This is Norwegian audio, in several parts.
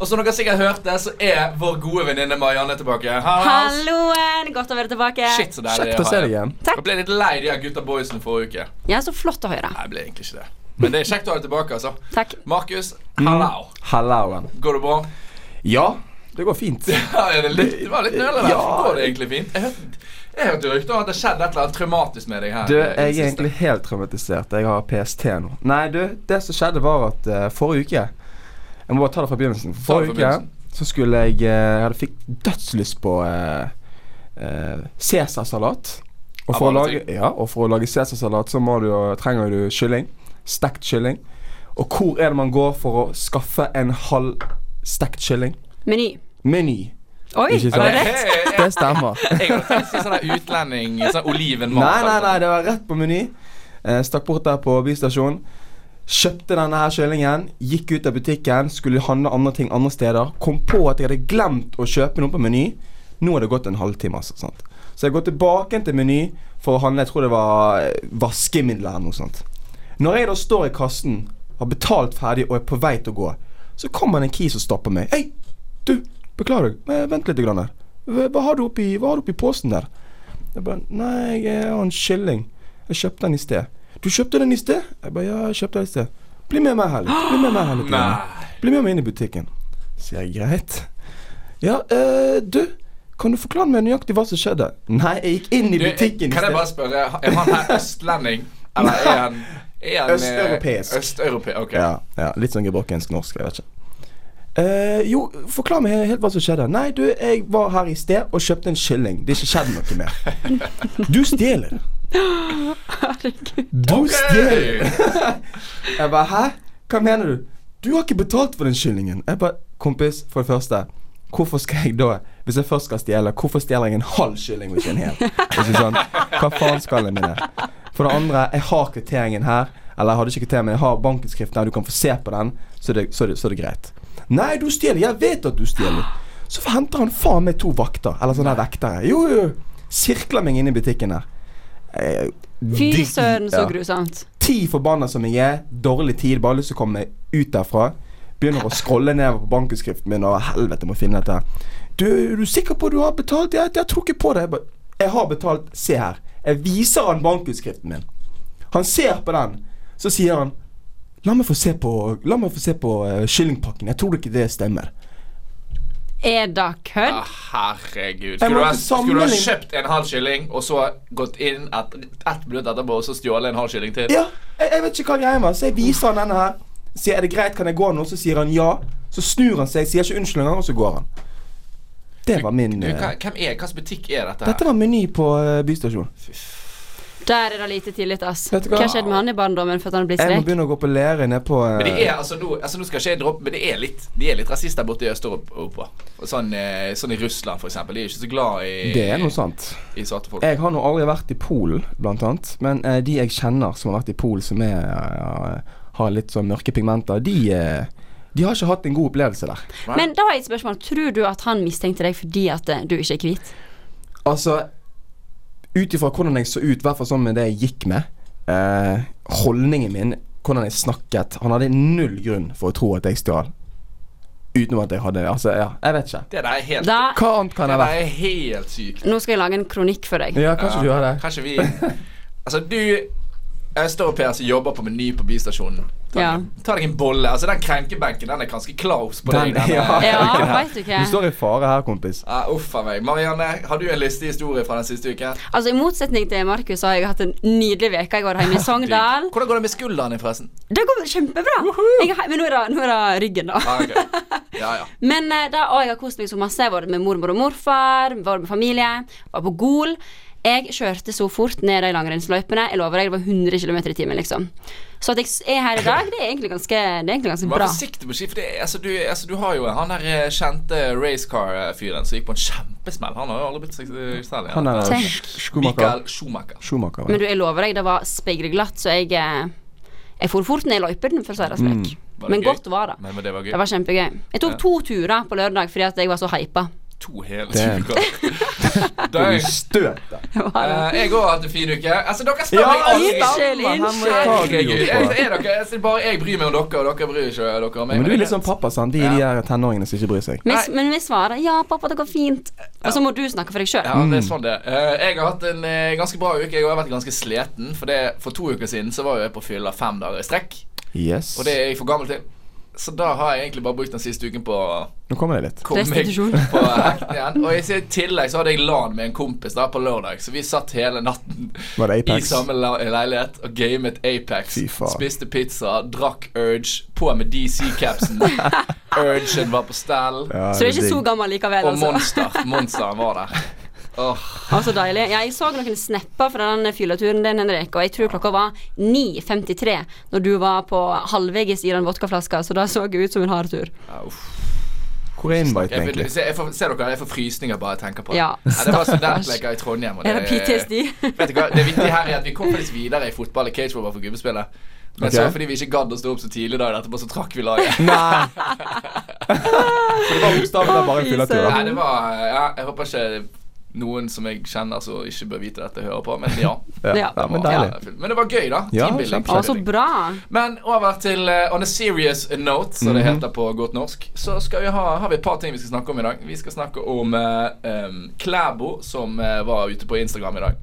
Og som dere sikkert hørte, så er vår gode venninne Marianne tilbake. Hallo. Halloen! Godt å være tilbake. Shit, så deilig Kjekt å se deg igjen. Jeg ble litt lei de gutta boysene forrige uke. Ja, så flott å høre. Nei, jeg ble egentlig ikke det. Men det er kjekt å ha deg tilbake, altså. Takk. Markus, hallo. Hallauen. Går det bra? Ja, det går fint. Ja, er det, litt, det var litt nøle der. Ja. Går det egentlig fint? Jeg hørte, jeg hørte rykter om at det skjedde et eller annet traumatisk med deg her. Du, jeg er egentlig helt traumatisert. Jeg har PST nå. Nei, du, det som skjedde, var at uh, forrige uke Jeg må bare ta det fra begynnelsen. Forrige uke så skulle jeg eh, Jeg hadde fikk dødslyst på eh, eh, Cæsarsalat. Og for, å lage, ja, og for å lage cæsarsalat så du, trenger du kylling. Stekt kylling. Og hvor er det man går for å skaffe en halv stekt kylling? Meny. Meny. Oi, Ikke var det rett? Det stemmer. Jeg hadde tenkt å si sånn utlending Sånn olivenmat. Nei, nei, nei, det var rett på Meny. Eh, stakk bort der på bystasjonen. Kjøpte denne her kyllingen, gikk ut av butikken, skulle handle andre ting andre steder. Kom på at jeg hadde glemt å kjøpe noe på Meny. Nå har det gått en halvtime. Altså, sant? Så jeg går tilbake til Meny for å handle jeg tror det var eh, vaskemidler eller noe sånt. Når jeg da står i kassen, har betalt ferdig og er på vei til å gå, så kommer det en kis og stopper meg. Hei, du, beklager, vent litt. Grann her. Hva har du oppi, hva har du oppi posen der? Jeg bare Nei, jeg har en kylling. Jeg kjøpte den i sted. Du kjøpte den i sted? Jeg bare Ja, jeg kjøpte den i sted. Bli med meg her litt. Bli med meg her litt. Nei. Bli med meg inn i butikken. Sier jeg greit. Ja, øh, du. Kan du forklare meg nøyaktig hva som skjedde? Nei, jeg gikk inn i butikken i kan jeg bare spørre, er han her østlending? Eller er han, han eh, Østeuropeisk. Østeurope, ok. Ja, ja, litt sånn gebrokensk norsk, jeg vet ikke. Uh, jo, forklar meg helt hva som skjedde. Nei, du, jeg var her i sted og kjøpte en kylling. Det er ikke skjedd noe mer. Du stjeler. Herregud. Du stjeler. jeg bare hæ? Hva mener du? Du har ikke betalt for den kyllingen. Jeg bare Kompis, for det første. Hvorfor skal jeg da, hvis jeg først skal stjele, hvorfor stjeler jeg en halv kylling og ikke en hel? Ikke sånn? Hva faen skal jeg med det? For det andre, jeg har kvitteringen her. Eller jeg hadde ikke kvittering, men jeg har bankutskriften her. Du kan få se på den, så det, så det, så det er greit. Nei, du stjeler. Jeg vet at du stjeler. Så henter han faen meg to vakter. Eller sånne her vektere. Jo, jo. Sirkler meg inn i butikken der. Eh, Fy søren, så grusomt. Ti forbanna som jeg er, dårlig tid, bare lyst til å komme meg ut derfra. Begynner å scrolle nedover på bankutskriften min, og helvete, må finne dette. Du, er du sikker på at du har betalt? Jeg, jeg tror ikke på det. Jeg, har betalt. Se her. Jeg viser han bankutskriften min. Han ser på den. Så sier han La meg få se på La meg få se på uh, kyllingpakken. Jeg tror ikke det stemmer. Er det kødd? Ah, herregud. Skulle du, ha, skulle du ha kjøpt en halv kylling, og så gått inn et, ett minutt etterpå og så stjålet en halv kylling til? Ja, jeg, jeg vet ikke hva greia var. Så jeg viser han denne her. Sier er det greit, kan jeg gå nå? Så sier han ja. Så snur han seg, sier ikke unnskyld engang, og så går han. Det var min Du, du, hva, hvem er, Hvilken butikk er dette her? Dette var Meny på uh, bystasjonen. Der er det lite tillit, ass. Vet du hva? Hva skjedde med han i barndommen for at han ble Jeg må begynne å gå på lære nede på uh... Men det er altså nå, altså nå skal ikke jeg droppe Men det er litt De er litt rasister borte i Øst-Europa. Sånn, eh, sånn i Russland, eksempel. De er ikke så glad i Det er noe sant. I svarte folk. Jeg har nå aldri vært i Polen, blant annet. Men uh, de jeg kjenner som har vært i Polen, som er, uh, har litt sånn mørke pigmenter, de, eh, de har ikke hatt en god opplevelse der. Men da har jeg et spørsmål. Tror du at han mistenkte deg fordi at eh, du ikke er hvit? Altså, ut ifra hvordan jeg så ut, i hvert fall sånn med det jeg gikk med, eh, holdningen min, hvordan jeg snakket Han hadde null grunn for å tro at jeg stjal. Utenom at jeg hadde Altså, ja, jeg vet ikke. Det der er helt Da Hva annet kan Det jeg være? er helt sykt. Nå skal jeg lage en kronikk for deg. Ja, kanskje du gjør det. Kanskje vi Altså, du østeuropeer som jobber på Meny på bystasjonen. Ta, Ja. deg- ta deg en bolle. Altså, den krenkebenken den er ganske close på Den- deg. Den, ja. Ja, du Du står i fare her, kompis. Ja, uff a meg. Marianne, har du en listehistorie fra den siste uken? Altså I motsetning til Markus har jeg hatt en nydelig uke. Jeg var hjemme i Sogndal. Hvordan går det med skulderen din, forresten? Det går kjempebra. Jeg, men nå er, det, nå er det ryggen, da. Ah, okay. Ja, ja. Men eh, da, og jeg har kost meg så masse. Jeg har vært med mormor og morfar, vært med familie, var på Gol. Jeg kjørte så fort ned de langrennsløypene. Jeg lover deg, det var 100 km i timen, liksom. Så at jeg er her i dag, det er egentlig ganske, det er egentlig ganske Vær bra. forsiktig på ski, for det, altså, du, altså, du har jo han der eh, kjente racecar-fyren som gikk på en kjempesmell. Han har jo aldri blitt seg selv igjen. Han er Sch- Schumacher. Michael Schumacher. ja. Men du, jeg lover deg, det var speilglatt, så jeg eh, Jeg for fort ned i løypen, for å si det slik. Mm. Men gøy? godt var det. Men, men det var gøy. Det var kjempegøy. Jeg tok Ja. to turer på lørdag fordi at jeg var så hypa. To hele Damn. Du Dang. støt deg. Eh, jeg òg har hatt en fin uke. Altså, dere spør Ja, meg aldri. Herregud, er dere, jeg, bare jeg bryr meg om dere, og dere bryr ikke dere om meg. Men du er litt sånn pappa, sant? De her tenåringene som ikke bryr seg. Men, men vi svarer 'ja, pappa, det går fint'. Og så må du snakke for deg sjøl. Ja, det er sånn det Eh, Jeg har hatt en eh, ganske bra uke. Jeg har vært ganske sliten. For, det, for to uker siden så var jeg på fylla fem dager i strekk. Yes. Og det er jeg for gammel til. Så da har jeg egentlig bare brukt den siste uken på Nå kommer det litt. Restitusjon. på hekten igjen. Og i tillegg så hadde jeg LAN med en kompis da på lørdag, så vi satt hele natten i samme leilighet og gamet Apex. Spiste pizza, drakk Urge, på med DC-capsen. Urgen var på stell. Ja, Så du er ikke så gammel likevel, Og altså. Monster. Monsteren var der. Åh, Å, så deilig. Jeg så noen snapper fra den fylleturen din, Henrik, og jeg tror klokka var 9.53 når du var på halvveis i den vodkaflaska, så da så jeg ut som en hard tur. uff. Hvor er inviten, egentlig? se, jeg får, ser dere, jeg får frysninger bare jeg tenker på det. Ja, ja, det var studentleker i Trondheim. Og Er det PTSD? Vet du hva, Det viktige her er at vi kom faktisk videre i fotball i cagefootball for gubbespillet. Men okay. så fordi vi ikke gadd å stå opp så tidlig dagen etterpå, så trakk vi laget. Nei! Så det var bokstavelig talt bare en fylletur? Nei, det var Ja, jeg håper ikke noen som jeg kjenner som ikke bør vite dette, hører på, men ja. Ja, men Det var- deilig. Men det var gøy, da. Ja, Teambuilding. så bra. Men over til uh, On a serious note, som det Mhm. heter på godt norsk, så skal vi ha, har vi et par ting vi skal snakke om i dag. Vi skal snakke om uh, Klæbo, som uh, var ute på Instagram i dag.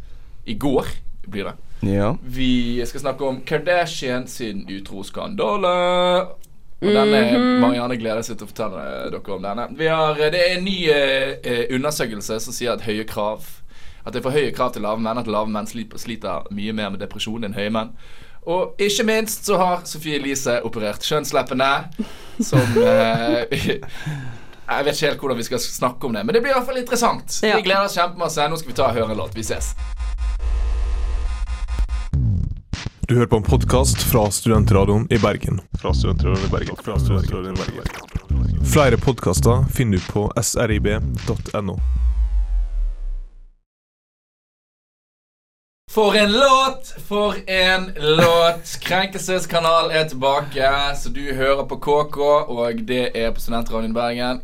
I går blir det. Ja. Vi skal snakke om Kardashian sin utroskandale. Og denne Marianne gleder seg til å fortelle dere om denne. Vi har, eh, det er en ny eh, eh, undersøkelse som sier at høye krav At det er for høye krav til lave menn. At lave menn sliter mye mer med depresjon enn høye menn. Og ikke minst så har Sofie Elise operert kjønnsleppene, som eh, Jeg vet ikke helt hvordan vi skal snakke om det, men det blir i hvert fall interessant. Vi gleder oss kjempemasse. Nå skal vi ta og høre en låt. Vi ses. Du hører på en podkast fra Studentradioen i Bergen. Fra Studentradioen i Bergen. Fra Studentradioen i Bergen. Flere podkaster finner du på srib.no. For en låt! For en låt! Krenkelseskanal er tilbake, så du hører på KK, og det er på Studentradioen i Bergen.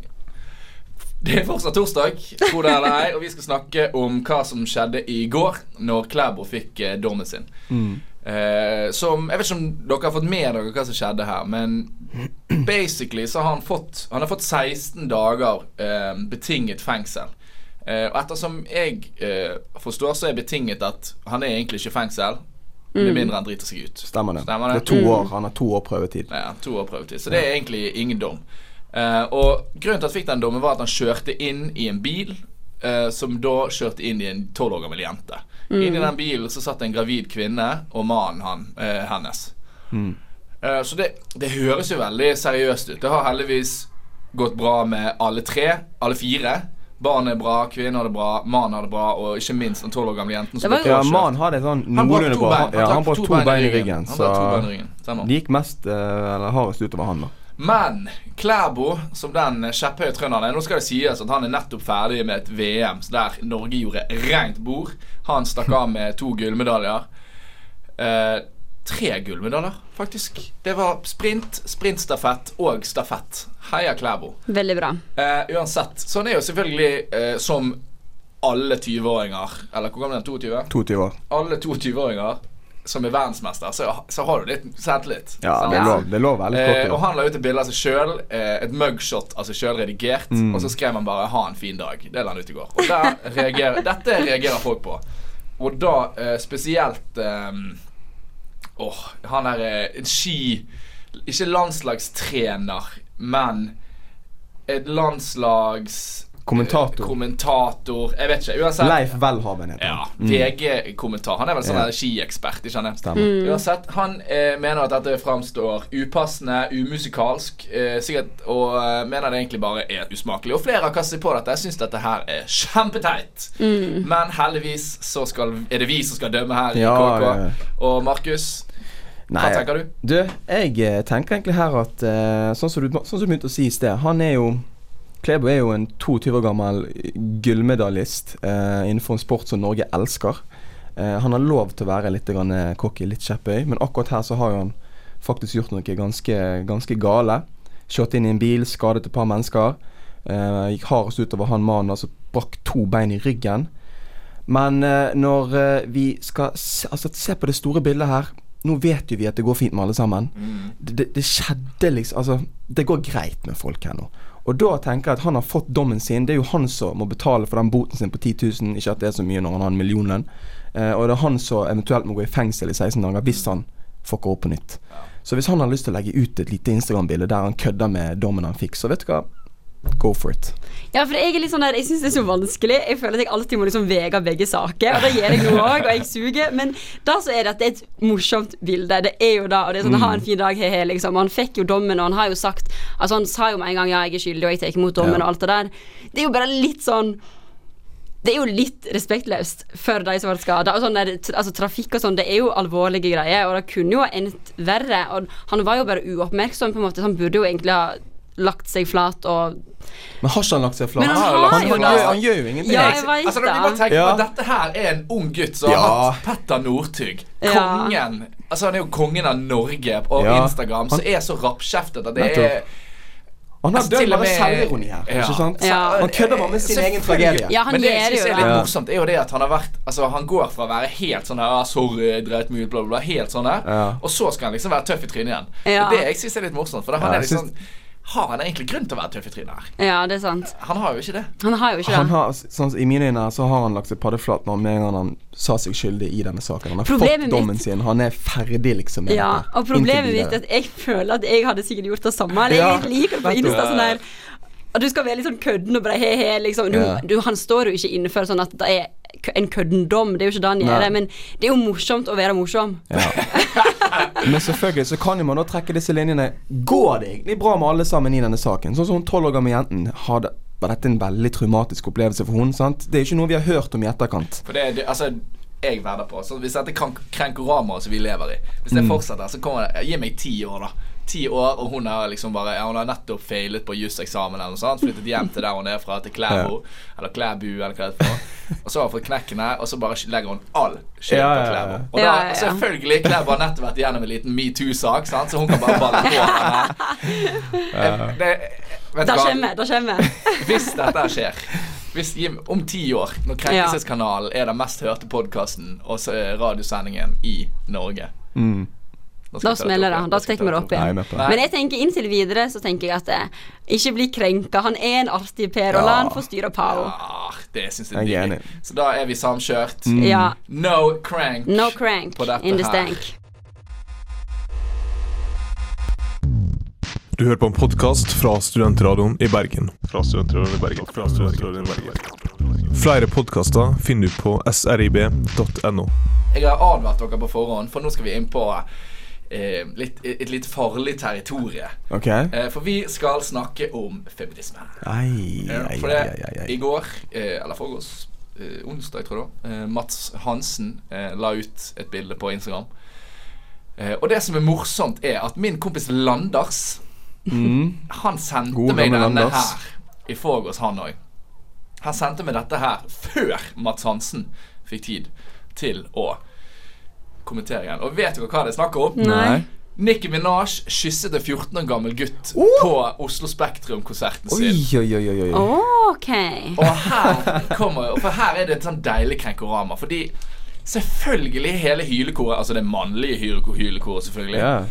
Det er fortsatt torsdag, hvor det eller ei, og vi skal snakke om hva som skjedde i går, når Klæbo fikk eh, dommen sin. Eh, som Jeg vet ikke om dere har fått med dere hva som skjedde her, men basically så har han fått Han har fått 16 dager eh, betinget fengsel. Eh, og ettersom jeg eh, forstår, så er betinget at han er egentlig ikke i fengsel. Med mindre han driter seg ut. Stemmer det. Stemmer det? Det er to år. Han har to år prøvetid. Ja, to år prøvetid. Så det er egentlig ingen dom. Eh, og grunnen til at han fikk den dommen, var at han kjørte inn i en bil. eh, som da kjørte inn i en tolv år gammel jente. Inni den bilen så satt en gravid kvinne og mannen han, eh, hennes. Eh, så det, det høres jo veldig seriøst ut. Det har heldigvis gått bra med alle tre. Alle fire. Barnet er bra, kvinnen har det bra, mannen har det bra, og ikke minst den tolv år gamle jenten som var Ja, påkjørt. har hadde sånn Han noenlunde bra. Ja, han brakk to bein i ryggen. Han Så to bein i ryggen. Stemmer. det gikk mest eh, Eller hardest utover han, da. Men Klæbo, som den kjepphøye trønderen er Nå skal det sies at han er nettopp ferdig med et VM der Norge gjorde rent bord. Han stakk av med to gullmedaljer. Eh, tre gullmedaljer, faktisk. Det var sprint, sprintstafett og stafett. Heia Klæbo. Veldig bra. Eh, uansett. Så han er jo selvfølgelig eh, som alle 20-åringer Eller hvor gammel er han? 22? 22 år. Alle 22-åringer som er verdensmester, så, så har du litt selvtillit. Ja, det er lov, det er lov veldig Eh, og han la ut et bilde av seg sjøl, eh, et mugshot av seg sjøl redigert. Og så skrev han bare 'ha en fin dag'. Det la han ut i går. Og reagerer, dette reagerer folk på. Og da eh, spesielt eh, Åh, han er eh, en ski Ikke landslagstrener, men et landslags Kommentator. kommentator Jeg vet ikke. Uansett. Leif Welhaven heter Ja, han. VG-kommentar. Han er vel sånn yeah. skiekspert, ikke sant? Mm. Uansett, han eh, mener at dette framstår upassende, umusikalsk, eh, sikkert, og eh, mener det egentlig bare er usmakelig. Og flere har kastet seg på dette. Jeg syns dette her er kjempeteit. Men heldigvis så skal, er det vi som skal dømme her i KK. ja, ja. Og Markus, hva tenker du? Du, jeg eh, tenker egentlig her at eh, Sånn som du, sånn som du begynte å si i sted, han er jo Klebo er jo en 22 år gammel gullmedaljist eh, innenfor en sport som Norge elsker. Eh, han har lov til å være litt eh, cocky, litt kjepphøy, men akkurat her så har jo han faktisk gjort noe ganske, ganske gale. Kjørt inn i en bil, skadet et par mennesker. Eh, gikk hardest utover han mannen, altså brakk to bein i ryggen. Men eh, når eh, vi skal se, altså, se på det store bildet her Nå vet jo vi at det går fint med alle sammen. Det, det, det skjedde liksom Altså, det går greit med folk her nå. Og da tenker jeg at han har fått dommen sin. Det er jo han som må betale for den boten sin på 10 000. Ikke at det er så mye når han har en millionlønn. Eh, og det er han som eventuelt må gå i fengsel i 16 dager hvis han fucker opp på nytt. Så hvis han har lyst til å legge ut et lite Instagram-bilde der han kødder med dommen han fikk, så vet du hva Go for it. Ja, for jeg er litt sånn der Jeg syns det er så vanskelig. Jeg føler at jeg alltid må liksom vege begge saker. Og det gjør jeg nå òg, og jeg suger. Men da så er det at det er et morsomt bilde. Det er jo da. Og det er sånn ha en fin dag, he-he, liksom. Han fikk jo dommen, og han har jo sagt Altså, han sa jo med en gang ja, jeg er skyldig, og jeg tar imot dommen, Ja. og alt det der. Det er jo bare litt sånn det er jo litt respektløst for de som ble skada. Sånn altså, trafikk og sånn, det er jo alvorlige greier, og det kunne jo ha endt verre. Og han var jo bare uoppmerksom, på en måte, så han burde jo egentlig ha lagt seg flat og Men har ikke han lagt seg flat? Men han han, har han, jo han, gjør, han gjør jo ingenting. Ja, jeg vet altså, det. må tenke Ja. på dette her er en ung gutt som Ja. har hatt Petter Northug. Ja. Kongen. Altså Han er jo kongen av Norge på Ja. Instagram, som er så rappkjeftet at det Nettopp. er Han har Altså, dødd bare med- selvironi her. Ja. Ikke sant? Ja. Han kødder bare med sin egen tragedie. Ja, han Men det jeg synes er litt Ja. morsomt, er jo det at han har vært Altså Han går fra å være helt sånn her ah, 'Sorry, jeg dreit meg ut', bla, bla, bla. Helt sånn her. Ja. Og så skal han liksom være tøff i trynet igjen. Det jeg syns er litt morsomt, for da han Ja, er liksom Har han egentlig grunn til å være tøff i trynet her? Ja, det er sant. Han har jo ikke det. Han har jo ikke Han har, sånn, I mine øyne så har han lagt seg paddeflat når med en gang han sa seg skyldig i denne saken. Han har Problemet fått dommen mitt- sin. Han er ferdig, liksom. med Ja, dette. og problemet mitt er at jeg føler at jeg hadde sikkert gjort det samme. Eller Ja, jeg liker det på. Insta sånn der At du skal være litt sånn kødden og bare he-he, liksom. Du, Ja. du, han står jo ikke inne for sånn at det er en kødden dom, det er jo ikke det han gjør, men det er jo morsomt å være morsom. Ja. Men selvfølgelig så kan jo man da trekke disse linjene. Går det egentlig bra med alle sammen i denne saken? Sånn som hun tolv år gamle jenten. Hadde, var dette en veldig traumatisk opplevelse for hun, sant? Det er ikke noe vi har hørt om i etterkant. For det, det altså jeg verder på så Hvis dette krenkoramaet som vi lever i Hvis det Mm. fortsetter, så kommer det Gi meg ti år, da. Ti år, og hun har liksom bare ja, Hun har nettopp feilet på juseksamen eller noe sånt. Flyttet hjem til der hun er fra, til Klæbo. Eller Klæbu, eller hva det er. Og så har hun fått knekkene, og så bare legger hun all skyld Ja, på. Klæbo. Og da, Ja, ja, ja. selvfølgelig, Klæbo har nettopp vært igjennom en liten metoo-sak, så hun kan bare balle på henne. Eh, Det, vet Da kommer da kommer Hvis dette skjer hvis, Jim, Om ti år, når Krenkelseskanalen er den mest hørte podkasten og radiosendingen i Norge Mm. Da smeller det. Da tar vi det opp igjen. Men jeg tenker inntil videre så tenker jeg at eh, ikke bli krenka. Han er en artig Per, og la han få styre Pao. Ja, det syns jeg er nydelig. Så da er vi samkjørt. Ja. No crank. No crank På dette in the her. Du hører på en podkast fra Studentradioen i Bergen. Fra Studentradioen i Bergen. Fra Studentradioen i Bergen. Flere podkaster finner du på srib.no. Jeg har advart dere på forhånd, for nå skal vi inn på eh, litt, et litt farlig territorie. Okay. Eh, for vi skal snakke om feminisme. Ai, ai, for det, ai, ai. I går, eh, eller forgårs, eh, onsdag tror jeg eh, Mats Hansen eh, la ut et bilde på Instagram. Eh, og det som er morsomt, er at min kompis Landers Mm. Han sendte God meg denne Landers. her i forgårs, han òg. Han sendte meg dette her før Mats Hansen fikk tid til å kommentere igjen. Og vet dere hva det er snakk om? Nei. Nicki Minaj kysset en 14 år gammel gutt på Oslo Spektrum-konserten sin. oi, oi, oi. oi. Ok. Og her kommer For her er det et sånn deilig krenkorama. Fordi selvfølgelig hele hylekoret, altså det mannlige hylekoret, selvfølgelig, yeah.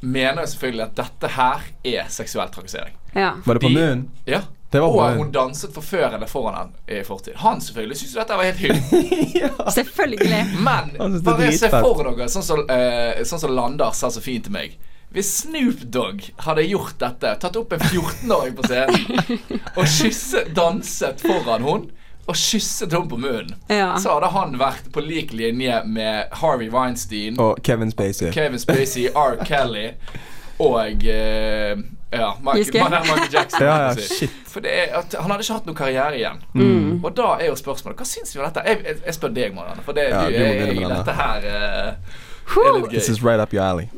mener jo selvfølgelig at dette her er seksuell trakassering. Ja. Var det på munnen? Ja. Det var på og munnen. hun danset for før eller foran han i fortid. Han selvfølgelig syntes dette var helt hyggelig. Selvfølgelig. Men bare se for dere, sånn som, uh, sånn så Landar sa så fint til meg. Hvis Snoop Dogg hadde gjort dette, tatt opp en 14-åring på scenen og kysset, danset foran hun og kysset henne på munnen, Ja. så hadde han vært på lik linje med Harvey Weinstein, Og Kevin Spacey. Kevin Spacey, R. Kelly og eh, ja, Michael? Michael Jackson. Ja, ja, si. shit. For det er at Han hadde ikke hatt noen karriere igjen. Mm. Og da er jo spørsmålet Hva syns vi om dette? Jeg, jeg, jeg spør deg, Marianne. For det, Ja, du, jeg, jeg, denne. dette her eh, er litt litt This gøy. is right up your alley.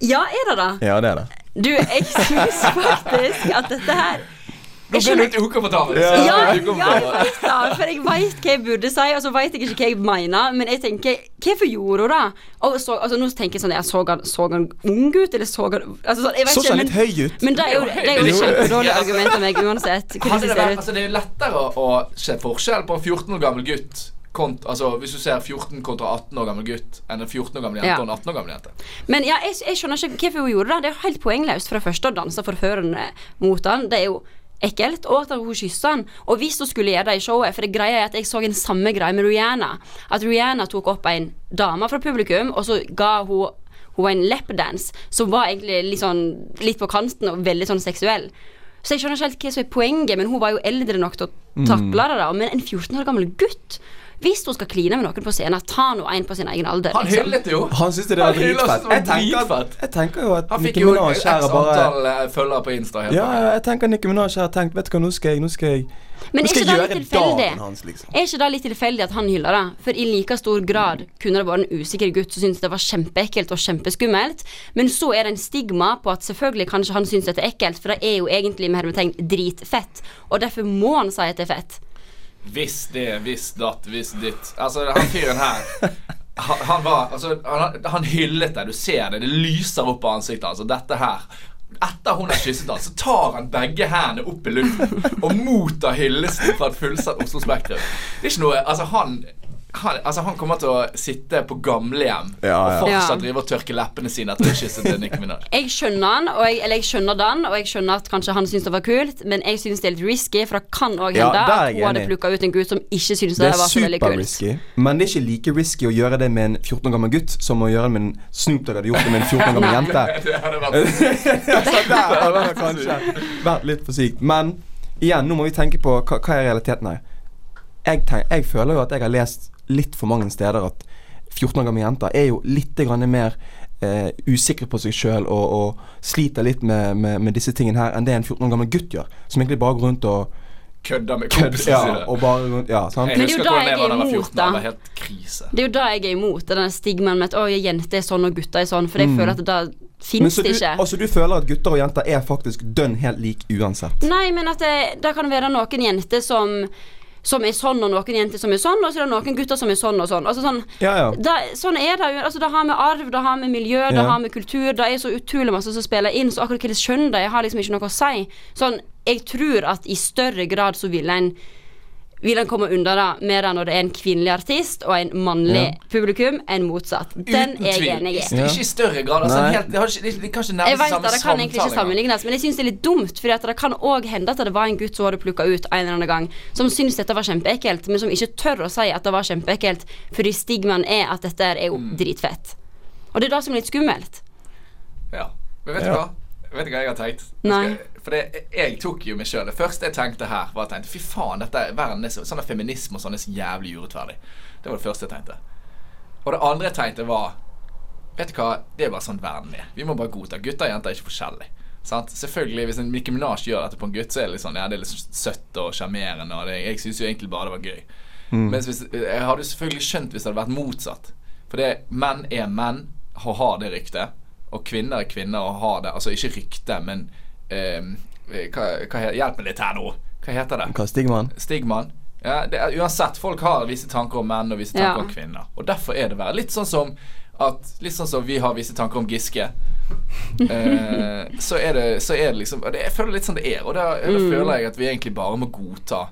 Ja, er det da? Ja, det er det. Du, jeg syns faktisk at dette her Nå ble du litt ukomfortabel. Ja. Ja, ja, vet for jeg veit hva jeg burde si, og så veit jeg ikke hva jeg mener. Men jeg tenker, hvorfor gjorde hun det? Og så, altså, nå tenker jeg sånn, jeg så han, så han ung ut, eller så han altså, sånn, jeg vet Så ikke, han men, litt høy ut? men det er jo, det er jo et Jo. kjempedårlig argument av meg uansett. Hvordan det, ser vært, ut. altså, det er jo lettere å se forskjell på en 14 år gammel gutt kont, altså, Hvis du ser 14 kontra 18 år gammel gutt enn en 14 år gammel jente Ja. og en 18 år gammel jente. Men ja, jeg, jeg skjønner ikke hvorfor hun gjorde det. Det er jo helt poengløst for det første å danse forførende mot han. Det er jo ekkelt. Og at hun kysser han. Og hvis hun skulle gjøre det i showet For det greia er at jeg så en samme greie med Rihanna. At Rihanna tok opp en dame fra publikum, og så ga hun hun var en lapdance som var egentlig litt sånn Litt på kanten og veldig sånn seksuell. Så jeg skjønner ikke helt hva som er poenget, men hun var jo eldre nok til å takle det. da Men en 14 år gammel gutt Hvis hun skal kline med noen på scenen, ta nå en på sin egen alder. Han liksom. hyllet jo. Han syntes det var dritfett. det Jeg tenker, dritfett. at, jeg tenker jo at Han fikk Nicki jo Minaj x her er bare antall eh, følgere på Insta. Helt Ja, jeg tenker Nicki Minaj her har tenkt Vet du hva, nå skal jeg Nå skal jeg Men er ikke jeg det litt tilfeldig? hans, liksom. Er ikke det litt tilfeldig at han hyller det? For i like stor grad kunne det vært en usikker gutt som syntes det var kjempeekkelt og kjempeskummelt, men så er det en stigma på at selvfølgelig kanskje han syns dette er ekkelt, for det er jo egentlig med hermetegn dritfett, og derfor må han si at det er fett. Hvis det, hvis datt, hvis ditt. Altså, han fyren her han, han var Altså, han, han hyllet deg. Du ser det. Det lyser opp av ansiktet Altså, dette her Etter hun har kysset han, så tar han begge hendene opp i luften og mottar hyllesten fra et fullsatt Oslo Spektrum. Det er ikke noe Altså, han han, altså han kommer til å sitte på gamlehjem Ja, ja. og fortsatt Ja. drive og tørke leppene sine etter å ha kysset til Nicki Minaj. Jeg skjønner han, og jeg, eller jeg skjønner Dan, og jeg skjønner at kanskje han syns det var kult, men jeg syns det er litt risky, for det kan òg hende er at hun hadde plukka ut en gutt som ikke syns Det det, er var så veldig kult. Det super-risky, men det er ikke like risky å gjøre det med en 14 år gammel gutt som å gjøre det med en Snoop Dogg hadde gjort det med en 14 år gammel jente. Det hadde vært kanskje vært litt for sykt. Men igjen, nå må vi tenke på hva, hva er realiteten her. Jeg, tenk, jeg føler jo at jeg har lest litt for mange steder at 14 år gamle jenter er jo litt grann mer eh, usikre på seg sjøl og, og sliter litt med, med, med disse tingene her enn det en 14 år gammel gutt gjør. Som egentlig bare går rundt og kødda med kompiser kompisene Ja, sine. og bare ja, sant? Men det er jo da jeg er imot, 14. Det da. Det er jo da jeg er imot, det er den stigmaen med at å, jenter er sånn og gutter er sånn, for jeg føler at da finnes fins det ikke. altså, du føler at gutter og jenter er faktisk dønn helt lik uansett? Nei, men at det, det kan være noen jenter som som er sånn, og noen jenter som er sånn, og så er det noen gutter som er sånn og sånn. Altså sånn Ja, ja. da, sånn er det jo. Altså, det har med arv, det har med miljø, det har med kultur. Det er så utrolig masse som spiller inn, så akkurat hva det skjønner de, har liksom ikke noe å si. Sånn, jeg tror at i større grad så vil en vil han komme unna det med det når det er en kvinnelig artist og en mannlig Ja. publikum enn motsatt. Den Uten er jeg enig i. Ikke, ikke i større grad. Altså, helt, det har ikke, det, de kan ikke vet samme det, det kan egentlig ikke sammenlignes, men jeg syns det er litt dumt. For det kan òg hende at det var en gutt som hadde plukka ut en eller annen gang, som syns dette var kjempeekkelt, men som ikke tør å si at det var kjempeekkelt, fordi stigmaen er at dette er jo Mm. dritfett. Og det er det som er litt skummelt. Ja. Men vet du Ja. hva? Vet du hva jeg har tenkt? Nei. For det, jeg tok jo meg sjøl. Det første jeg tenkte her, var at fy faen, dette er verden er så, sånn feminisme og sånn er så jævlig urettferdig. Det var det første jeg tenkte. Og det andre jeg tenkte, var Vet du hva, det er bare sånn verden er. Vi må bare godta. Gutter og jenter er ikke forskjellige. Sant? Selvfølgelig, Hvis en Mikke Minaj gjør dette på en gutt, så er det litt sånn Ja, det er litt søtt og sjarmerende, jeg syns jo egentlig bare det var gøy. Mens hvis, jeg hadde jo selvfølgelig skjønt hvis det hadde vært motsatt. For det, menn er menn og har det ryktet. Og kvinner er kvinner og har det Altså ikke rykte, men hva, hva, Hjelp meg litt her nå. Hva heter det? Hva stigmaen? Stigmaen. Ja, det er, uansett, folk har visse tanker om menn og visse tanker Ja. om kvinner. Og derfor er det verre. Litt sånn som at Litt sånn som vi har visse tanker om Giske. Eh, så, er det, så er det liksom det, Jeg føler litt sånn det er. Og da, Mm. føler jeg at vi egentlig bare må godta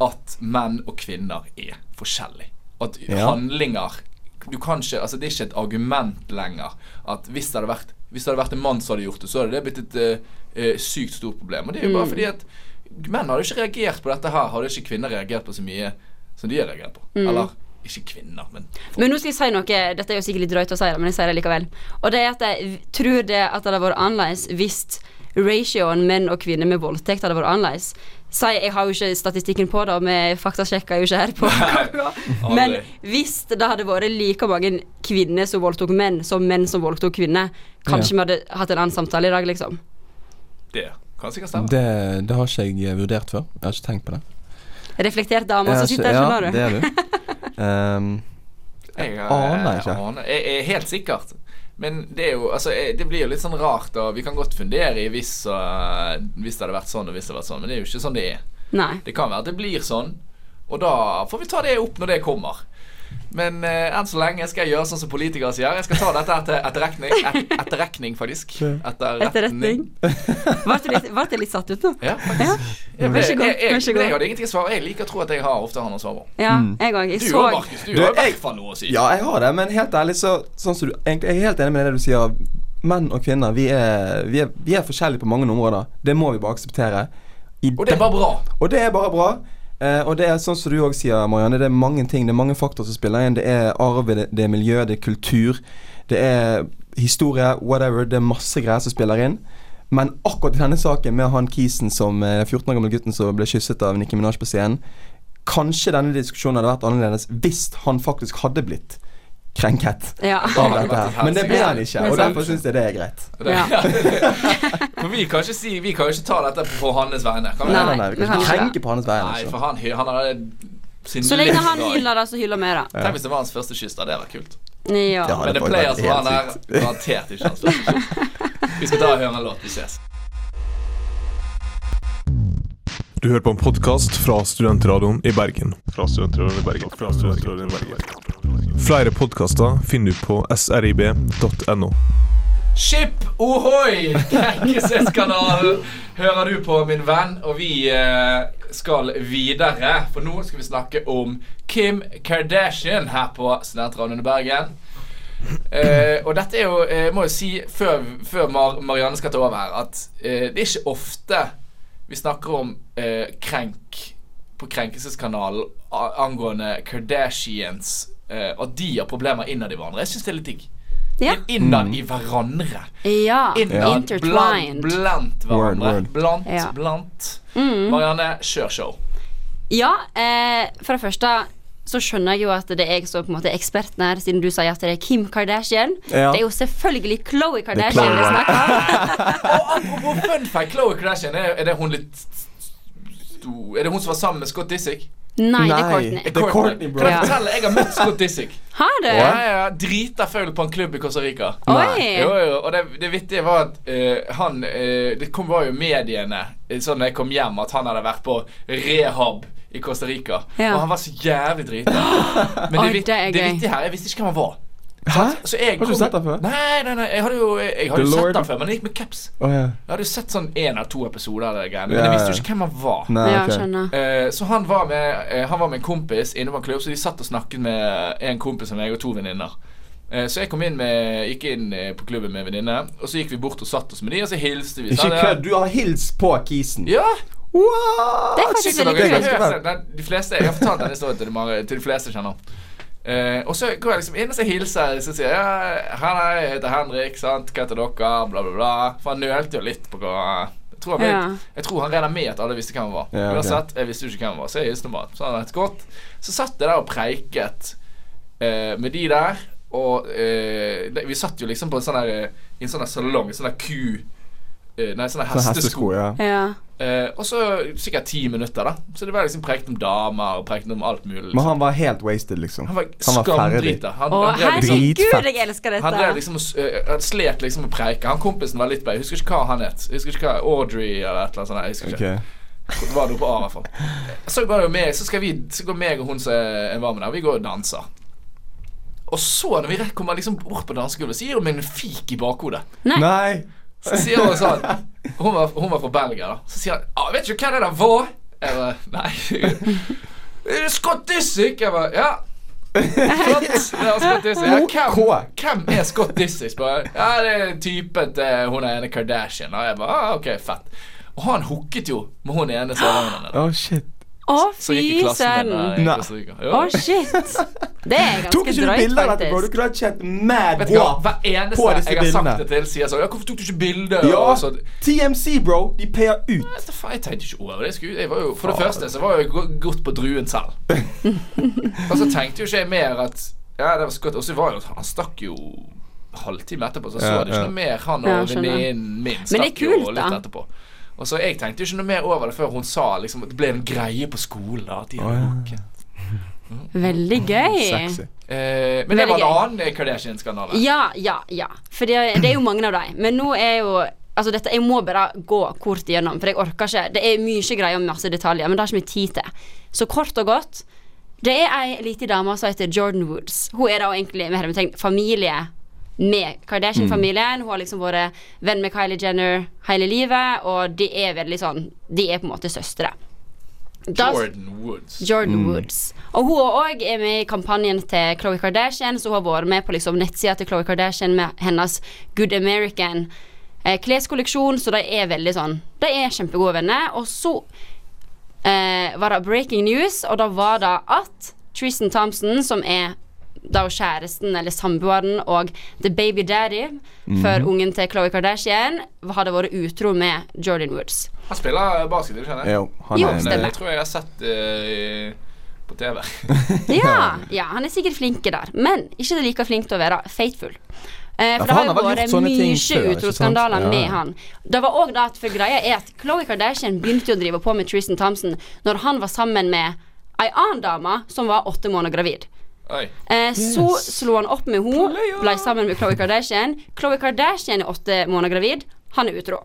at menn og kvinner er forskjellige. At Ja. handlinger du kan ikke, altså Det er ikke et argument lenger at hvis det hadde vært Hvis det hadde vært en mann som hadde gjort det, så hadde det blitt et eh, eh, sykt stort problem. Og det er jo bare fordi at menn hadde ikke reagert på dette her, hadde ikke kvinner reagert på så mye som de har reagert på. Eller ikke kvinner, men Men nå skal jeg si noe Dette er jo sikkert litt drøyt å si det, men jeg sier det likevel. Og det er at jeg tror det at det hadde vært annerledes hvis ratioen menn og kvinner med voldtekt hadde vært annerledes. Si, jeg har jo ikke statistikken på det, og vi faktasjekker jo ikke her på Men hvis det hadde vært like mange kvinner som voldtok menn, som menn som voldtok kvinner, kanskje vi hadde hatt en annen samtale i dag, liksom. Det kan sikkert stemme. Det, det har ikke jeg vurdert før. Jeg har ikke tenkt på det. Reflektert dame Jeg som sitter her, ja, skjønner du. det er du. um, Jeg, aner ikke. Jeg, aner- jeg er helt sikkert. Men det er jo Altså, eh, det blir jo litt sånn rart, og vi kan godt fundere i hvis, uh, hvis det hadde vært sånn og hvis det hadde vært sånn, men det er jo ikke sånn det er. Nei. Det kan være at det blir sånn, og da får vi ta det opp når det kommer. Men eh, enn så lenge skal jeg gjøre sånn som politikere sier. Jeg skal ta dette her til etterrekning, Et, etterrekning faktisk. Etterretning. Ble jeg litt, litt satt ut nå? Ja, faktisk. Jeg, Vær så god, jeg, jeg, hadde ingenting å svare. Jeg liker å tro at jeg har ofte har noe å svare på. Ja, jeg òg. Jeg Du så Markus. Du Du, har i hvert fall noe å si. Ja, jeg har det, men helt ærlig så sånn som du, egentlig, Jeg er helt enig med det du sier. Menn og kvinner, vi er, vi er, vi er forskjellige på mange områder. Det må vi bare akseptere. I Og det er bare bra. Og det er bare bra. Eh, og det er sånn som du òg sier, Marianne. Det er mange ting, det er mange faktorer som spiller inn. Det er arv, det, er miljø, det er kultur. Det er historie, whatever. Det er masse greier som spiller inn. Men akkurat i denne saken med han kisen som eh, 14 år gamle gutten som ble kysset av Nicki Minaj på scenen Kanskje denne diskusjonen hadde vært annerledes hvis han faktisk hadde blitt krenket Ja. av dette her. Men det ble han ikke, og derfor syns jeg det er greit. Ja. For vi kan ikke si Vi kan jo ikke ta dette på hans vegne. Kan vi? Nei, Nei, nei, vi kan ikke krenke på hans vegne. Nei, altså. for han, han har sin Så lenge han hyller det, så hyller vi det. Tenk hvis det var hans første kyss. da, Det hadde vært kult. Ja. Det Men det pleier var han er der. Garantert ikke hans første kyss. Vi skal ta og høre en låt. Vi ses. Du hører på en podkast fra Studentradioen i Bergen. Fra Studentradioen i Bergen. Fra Studentradioen i Bergen. Flere podkaster finner du på srib.no. Ship ohoi! Krenkelseskanalen hører du på, min venn. Og vi eh, skal videre. For nå skal vi snakke om Kim Kardashian her på Studentradioen i Bergen. Eh, og dette er jo jeg må jo si før, før Mar Marianne skal ta over her, at eh, det er ikke ofte vi snakker om eh, krenk på Krenkelseskanalen angående Kardashians eh, at de har problemer innad i hverandre. Jeg syns det er litt digg. Ja. Innad i hverandre. ja. Innad blant, Intertwined. blant hverandre. Word, word. Blant, Ja. blant. Mm. Marianne, kjør show. Ja, eh, for det første så skjønner jeg jo at det er jeg som på en måte er eksperten her, siden du sier at det er Kim Kardashian. Ja. Det er jo selvfølgelig Khloe Kardashian vi snakker om. Og apropos fun fact, Khloe Kardashian, er, er det hun litt Er det hun som var sammen med Scott Disick? Nei, det er Courtney. Det er Courtney, bro. Kan jeg fortelle? Jeg har møtt Scott Disick. Har du? Ja, ja. Drita full på en klubb i Costa Rica. Oi! Jo, jo, og det, det vittige var at uh, han uh, Det kom, var jo mediene eh, sånn da jeg kom hjem, at han hadde vært på rehab i Costa Rica. Ja. Og han var så jævlig drita. Men det, det er det vittige her Jeg visste ikke hvem han var. Hæ? Så jeg Har du kom- sett den før? Nei, nei, nei. Jeg hadde jo, jeg, hadde jo sett den før, men jeg gikk med caps. Oh, yeah. Jeg hadde jo sett sånn én eller to episoder av det greiene, men jeg visste jo ikke hvem han var. Nei, okay. ok. Eh, så han var, med, uh, han var med en kompis inne på en klubb, så de satt og snakket med en kompis og meg og to venninner. Eh, så jeg kom inn med, gikk inn på klubben med en venninne, og så gikk vi bort og satt oss med de, og så hilste vi. Ikke kødd, du har hilst på kisen. Ja! What? Det er faktisk veldig kult. De fleste, jeg har fortalt denne historien til de, til de fleste kjenner. Eh, og så går jeg liksom inn og så hilser jeg, så sier jeg ja, hei, jeg heter Henrik, sant, hva heter dere, bla, bla, bla. For han nølte jo litt på hva jeg tror, han, Ja. jeg tror han regner med at alle visste hvem han var. Ja, okay. Uansett, jeg visste jo ikke hvem han var, så jeg hilste bare. Så han het godt. Så satt jeg der og preiket eh, med de der, og eh, vi satt jo liksom på en sånn der eh, I en sånn der salong, en sånn der ku... eh, nei, sånn Sånn hestesko. hestesko, ja. Ja. Eh, og så sikkert ti minutter, da. Så det var liksom prekt om damer og prekt om alt mulig. Men Liksom. han var helt wasted, liksom. Han var han var ferdig. skamdrita. Han, Å, han, liksom, herregud, jeg elsker han drev dette. liksom og eh, Han slet liksom å preika. Han kompisen var litt Jeg husker ikke hva han het. Husker ikke hva Audrey eller et eller annet sånt. Jeg husker ikke. Ok. Det var noe på A, i hvert fall. Så går det jo med Så skal vi Så går meg og hun som er med der, vi går og danser. Og så, når vi kommer liksom bort på dansegulvet, så gir hun meg en fik i bakhodet. Nei. Nei. Så sier hun sånn Hun var, hun var fra Belgia, da. Så sier han ah, 'Vet ikke hvem det der var?' Jeg bare Nei. «Er det Scott Disick? Jeg bare Ja. Flott. Scott Ja, hvem, hvem er Scott Disick? Ja, det er typen til hun ene Kardashian. Og jeg bare ah, OK, fett. Og han hooket jo med hun ene sørlendingen. Oh, shit. Å, fy søren. Å, shit. Det er Tok ganske ikke du drøyt, bilde av dette, bro? Du faktisk. kunne ha tjent mad wap på disse bildene. Hver eneste jeg har sagt det til, sier sånn Ja, hvorfor tok du ikke bilde? Ja. TMC, bro. De payer ut. Jeg tenkte ikke over det. Jeg var jo, for det første så var jeg gått på druen selv. og så tenkte jo ikke jeg mer at Ja, det var så godt. Og så var jo Han stakk jo halvtime etterpå, så så Ja, jeg ikke ja. noe mer. Han og venninnen min Men det stakk jo litt etterpå. Og så Jeg tenkte jo ikke noe mer over det før hun sa liksom at det ble en greie på skolen. da At de hadde Å, ja. Veldig gøy. Sexy. Eh, men det var en annen Kardashian-skandale. Ja, ja, ja. For det, det er jo mange av dem. Men nå er jo Altså dette, Jeg må bare gå kort igjennom, for jeg orker ikke. Det er mye greier og masse detaljer, men det har ikke vi tid til. Så kort og godt. Det er ei lita dame som heter Jordan Woods. Hun er da egentlig med hermetegn familie med Kardashian-familien. Hun har liksom vært venn med Kylie Jenner hele livet, og de er veldig sånn De er på en måte søstre. Da- Jordan Woods. Jordan Woods. Og hun òg er med i kampanjen til Khloe Kardashian, så hun har vært med på liksom nettsida til Khloe Kardashian med hennes Good American eh, kleskolleksjon, så de er veldig sånn De er kjempegode venner. Og så eh, var det breaking news, og da var det at Tristan Thompson, som er da kjæresten eller samboeren og the baby daddy for ungen til Khloe Kardashian, hadde vært utro med Jordan Woods. Han spiller basket, ikke jeg. Jo, han Jo, er. Jeg tror jeg har sett det på TV. Ja, ja, han er sikkert flink der, men ikke like flink til å være faithful. Eh, Ja, for for det har jo vært mye utroskandaler? Ja. med han. Det var også det at for greia er at Khloe Kardashian begynte å drive på med Tristan Thompson når han var sammen med ei annen dame som var åtte måneder gravid. Oi. yes. Så slo han opp med henne, ble sammen med Khloe Kardashian. Khloe Kardashian er åtte måneder gravid. Han er utro.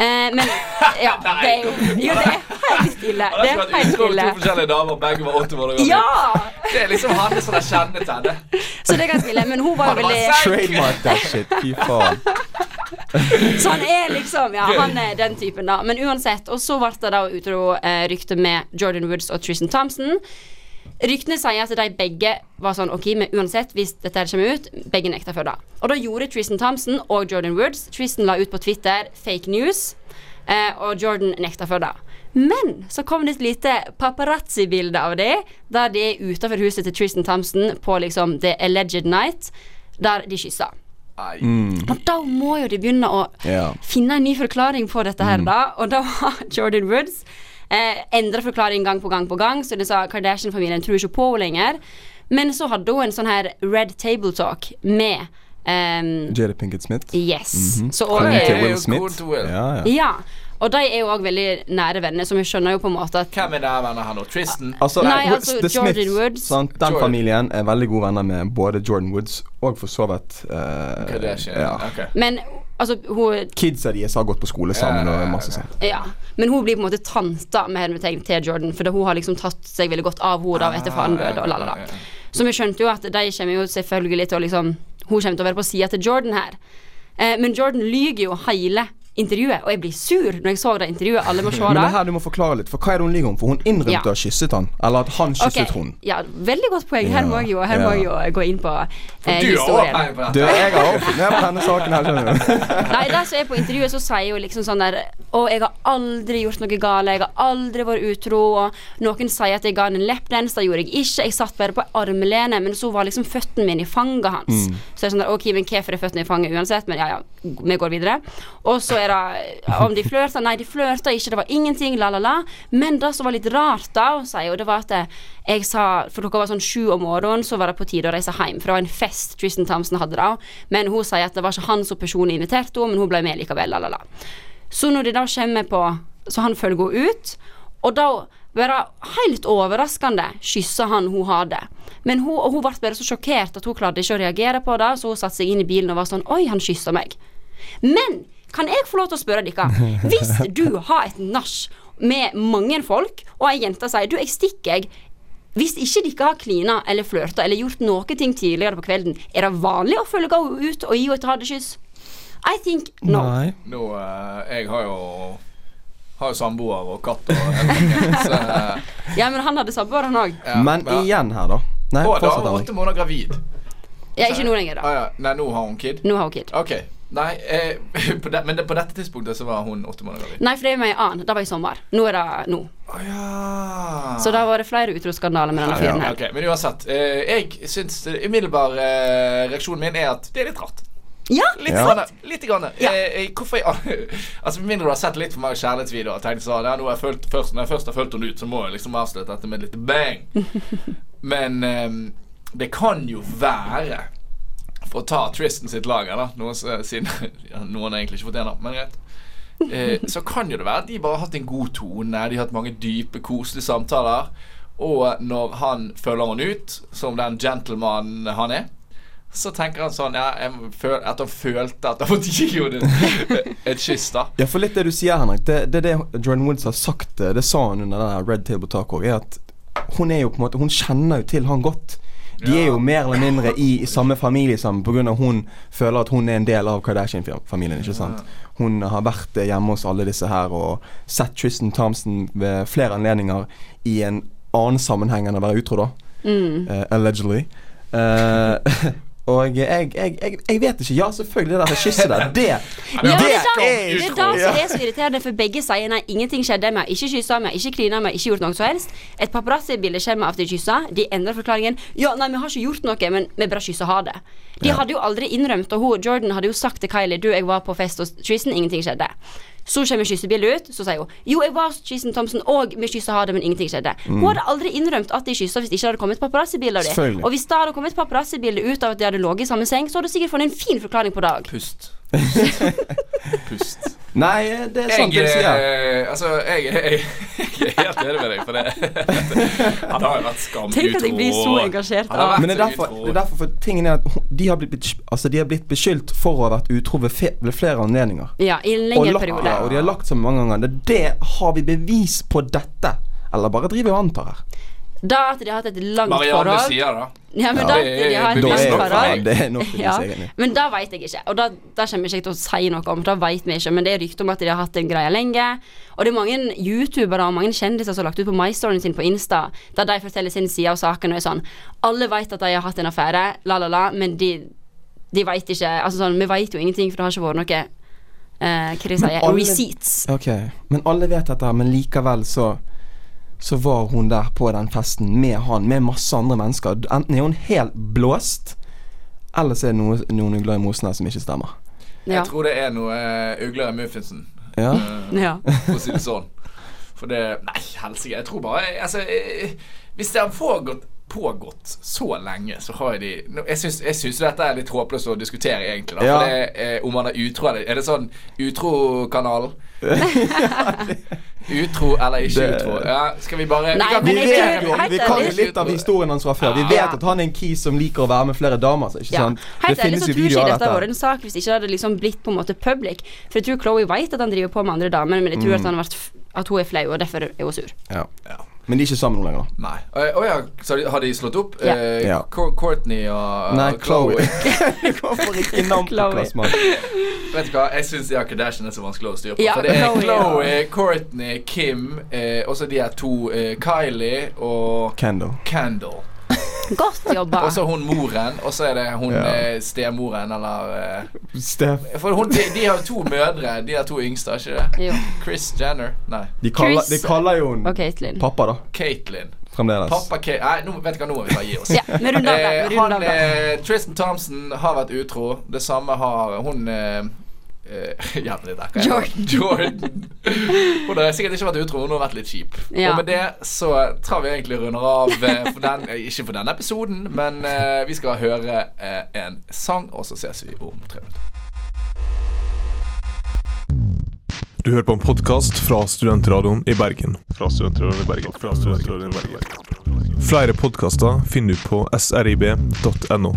Eh, men ja, det er jo Jo, det er helt ille. Han Det har er vært helt med to forskjellige damer, begge var åtte måneder gamle. Ja! Det er liksom hans sånne til det. Så det er ganske ille. Men hun var jo veldig. Trademark that shit. Fy faen. Så han er liksom Ja, han er den typen, da. Men uansett. Og så ble det da utro eh, rykte med Jordan Woods og Tristan Thompson. Ryktene sier at de begge var sånn Ok, men uansett, hvis dette kommer ut, begge nekta for det. Og da gjorde Tristan Thompson og Jordan Woods Tristan la ut på Twitter fake news, eh, og Jordan nekta for det. Men så kom det et lite paparazzi-bilde av det, der de er utafor huset til Tristan Thompson på liksom The Alleged Night, der de kyssa. Mm. Og da må jo de begynne å yeah. finne en ny forklaring på dette her, da. Og da var Jordan Woods eh, endra forklaring gang på gang på gang, så de sa Kardashian-familien tror ikke på henne lenger. Men så hadde hun en sånn her Red Table Talk med um, Jada Pinkett Smith. Yes. Så og, det til er Will Smith. Will. Ja, ja. Ja. Og de er jo òg veldig nære venner, så vi skjønner jo på en måte at Hvem er nære venner her nå? Tristan? Altså, Nei, altså, The Jordan Woods. sant? Den Jordan. familien er veldig gode venner med både Jordan Woods og for så vidt uh, Kardashian? ja. Ok. Men altså, hun Kidsa deres har gått på skole sammen Ja, ja, ja, og masse sånt. Ja, men hun blir på en måte tanta med hermetegn til Jordan, for hun har liksom tatt seg veldig godt av henne etter faren døde og la, la, Ah, la. Så vi skjønte jo at de kommer jo selvfølgelig til å liksom Hun kommer til å være på sida til Jordan her. Eh, men Jordan lyger jo hele intervjuet, og jeg blir sur når jeg så det intervjuet. Alle må se Men det Men det. her du må forklare litt, for hva er det hun lyver om? For hun innrømte Ja. å ha kysset han, eller at han kysset okay. hun. Ja, veldig godt poeng. Her må jeg jo, her må jeg jo gå inn på eh, Du har historien. peiling på Du, dette. jeg har også peiling på denne saken her, skjønner du. Nei, det som er på intervjuet, så sier jo liksom sånn der Å, jeg har aldri gjort noe galt, jeg har aldri vært utro, og noen sier at jeg ga han en lapdance, det gjorde jeg ikke, jeg satt bare på armlene, men så var liksom føttene mine i fanget hans. Så er det sånn der, ok, men hvorfor er føttene i fanget uansett, men ja, ja, vi går videre. Og så er det om de flørta, nei, de flørta ikke, det var ingenting, la, la, la. Men det som var litt rart da, sier jo, det var at jeg sa, for klokka var sånn sju om morgenen, så var det på tide å reise hjem, for det var en fest Tristan Thompson hadde da, men hun sier at det var ikke han som personlig inviterte henne, men hun ble med likevel, la, la, la. Så når de da kommer på Så han følger henne ut, og da bare helt overraskende kyssa han hun hadde. Men hun, og hun ble bare så sjokkert at hun klarte ikke å reagere på det, så hun satte seg inn i bilen og var sånn Oi, han kyssa meg. Men kan jeg få lov til å spørre dere, hvis du har et nach med mange folk, og ei jente sier Du, jeg stikker, jeg. Hvis ikke dere har klina eller flørta eller gjort noe ting tidligere på kvelden, er det vanlig å følge henne ut og gi henne et hadekyss? I think no. Nei. Nå, uh, jeg har jo Har jo samboer og katt og så eh, Ja, men han hadde samboer, han òg. ja, Men ja. igjen her, da. Nei, Å, da fortsett, var hun åtte måneder gravid. Ja, ikke nå lenger, Ah, da. ja. Nei, nå har hun kid. Nå har hun kid. Ok. Nei, eh, på de, men det, på dette tidspunktet så var hun åtte måneder gammel? Nei, for det er med en annen. Det var i sommer. Nå er det nå. Oh, ja. Så det var det flere utroskandaler med denne fyren her. Okay, Men uansett. Eh, jeg syns det- umiddelbar eh, reaksjonen min er at det er litt rart. Ja! Litt Ja. grann. Litt grann. Ja. Eh, eh, hvorfor jeg, Altså Med mindre du har sett litt for mange kjærlighetsvideoer og tenkt sånn ja, nå har jeg følt, først, Når jeg først har fulgt henne ut, så må jeg liksom avslutte dette med et lite bang. Men eh, det kan jo være For å ta Tristan sitt lager, da noe, som- siden ja, noen egentlig ikke fortjener, men greit. Eh, så kan jo det være at de bare har hatt en god tone. De har hatt mange dype, koselige samtaler. Og når han følger henne ut, som den gentlemanen han er, så tenker han sånn ja, jeg føl, At han følte at han henne et, kyss, da. Ja, for litt det du sier, Henrik, det, det det Jordan Woods har sagt, det, det sa han under den her Red Table Talk òg, er at hun er jo på en måte Hun kjenner jo til han godt. De er jo mer eller mindre i, samme familie sammen pga. hun føler at hun er en del av Kardashian-familien. ikke sant? Hun har vært hjemme hos alle disse her og sett Tristan Thompson ved flere anledninger i en annen sammenheng enn å være utro, da. Mm. Uh, allegedly. Eh, og jeg, jeg, jeg, jeg vet ikke. Ja, selvfølgelig, det der kysset der. Det, Ja, det det er da, er det er da som er så irriterende, for begge sier nei, ingenting skjedde. Vi har ikke kyssa, vi har ikke klina, vi har ikke gjort noe som helst. Et paparazzi-bilde kommer med at de kyssa. De endrer forklaringen. Ja, nei, vi har ikke gjort noe, men vi bare kyssa ha det. De hadde jo aldri innrømt, og hun, Jordan hadde jo sagt til Kylie Du, jeg var på fest hos Tristan, ingenting skjedde. Så kommer kyssebildet ut, så sier hun Jo, jeg var hos Thomsen Thompson, og vi kyssa hardt, men ingenting skjedde. Hun hadde aldri innrømt at de kyssa hvis det ikke hadde kommet paparazzi-bilde av dem. Og hvis det hadde kommet paparazzi-bilde ut av at de hadde ligget i samme seng, så hadde du sikkert funnet en fin forklaring på òg. Pust. Pust. Nei, det er sant det Jeg, du sier. eh, altså, jeg, jeg, jeg er helt enig med deg, for det Han har jo vært skamutro. Tenk at jeg blir så engasjert vært Men det er derfor, det er derfor for tingen er at de har blitt, altså de har blitt beskyldt for å ha vært utro ved, fe, ved flere anledninger. Ja, i en lengre periode. og de har lagt seg mange ganger. Det, det har vi bevis på dette. Eller bare driver og antar her. Da at de har hatt et langt Marianne forhold sier det. Ja, men Ja, da at de har et langt forhold det er nok ja. Men da vet jeg ikke. Og da, da kommer jeg ikke til å si noe om. Da vet vi ikke. Men det er rykte om at de har hatt en greie lenge. Og det er mange youtubere og mange kjendiser som har lagt ut på MyStoryen sin på Insta, der de forteller sin side av saken og er sånn Alle vet at de har hatt en affære, la, la, la, men de, de vet ikke Altså sånn, vi vet jo ingenting, for det har ikke vært noe eh, Hva de sier Receipts. Okay. Men alle vet dette, men likevel så så var hun der på den festen med han, med masse andre mennesker. Enten er hun helt blåst, eller så er det noe, noen ugler i mosen her som ikke stemmer. Ja. Jeg tror det er noe uh, ugler i muffinsen. Ja. Uh, ja. for å si det sånn. For det Nei, helsike. Jeg tror bare Altså, eh, hvis det har pågått pågått så lenge, så har de Jeg syns, jeg syns dette er litt håpløst å diskutere, egentlig. Da, Ja. For det, eh, om man er utro eller Er det sånn Utro-kanalen? utro eller ikke Det- utro? Ja, skal vi bare Nei, kan- Vi, vet jo, vi kan jo litt av historien hans fra før. Vi vet at han er en kis som liker å være med flere damer. Så, ikke Ja. sant? Helt det ærlig finnes så jo tror ikke dette hadde vært en sak hvis ikke det hadde liksom blitt på en måte public. For jeg tror Chloé vet at han driver på med andre damer, men jeg Mm. tror at, han har vært, at hun er flau, og derfor er hun sur. Ja. Ja. Men de er ikke sammen nå lenger. Nei. Å ja, så har de- slått opp? Ja. Eh, Ja. Courtney og Nei, Chloé. Hvorfor ikke navn på plass, mann? Vet du hva, jeg syns de har Kardashian er så vanskelig å styre på. Ja, for det er Chloe, Chloe, Courtney, Kim, eh, og så de her to eh, Kylie og Kendal. Kendall. Godt jobba. Og så hun moren, og så er det hun Ja. eh, stemoren, eller Stef. Steff. For hun, de, de har to mødre, de har to yngste, ikke det? Jo. Chris Jenner? Nei. De kaller, de kaller jo hun pappa, da. Katelyn. Fremdeles. Pappa K Nei, nå, vet du hva, nå må vi bare gi oss. Ja, men rundt av det. Eh, han, eh, Tristan Thompson har vært utro. Det samme har hun eh, eh, Hjelp det der. heter? Jordan. Hun har sikkert ikke vært utro, hun har vært litt kjip. Ja. Og med det så tror vi egentlig runder av eh, for den, eh, ikke for denne episoden, men uh, vi skal høre uh, en sang, og så ses vi om tre minutter. Du hører på en podkast fra Studentradioen i Bergen. Fra Studentradioen i Bergen. Fra Studentradioen i Bergen. Flere podkaster finner du på srib.no.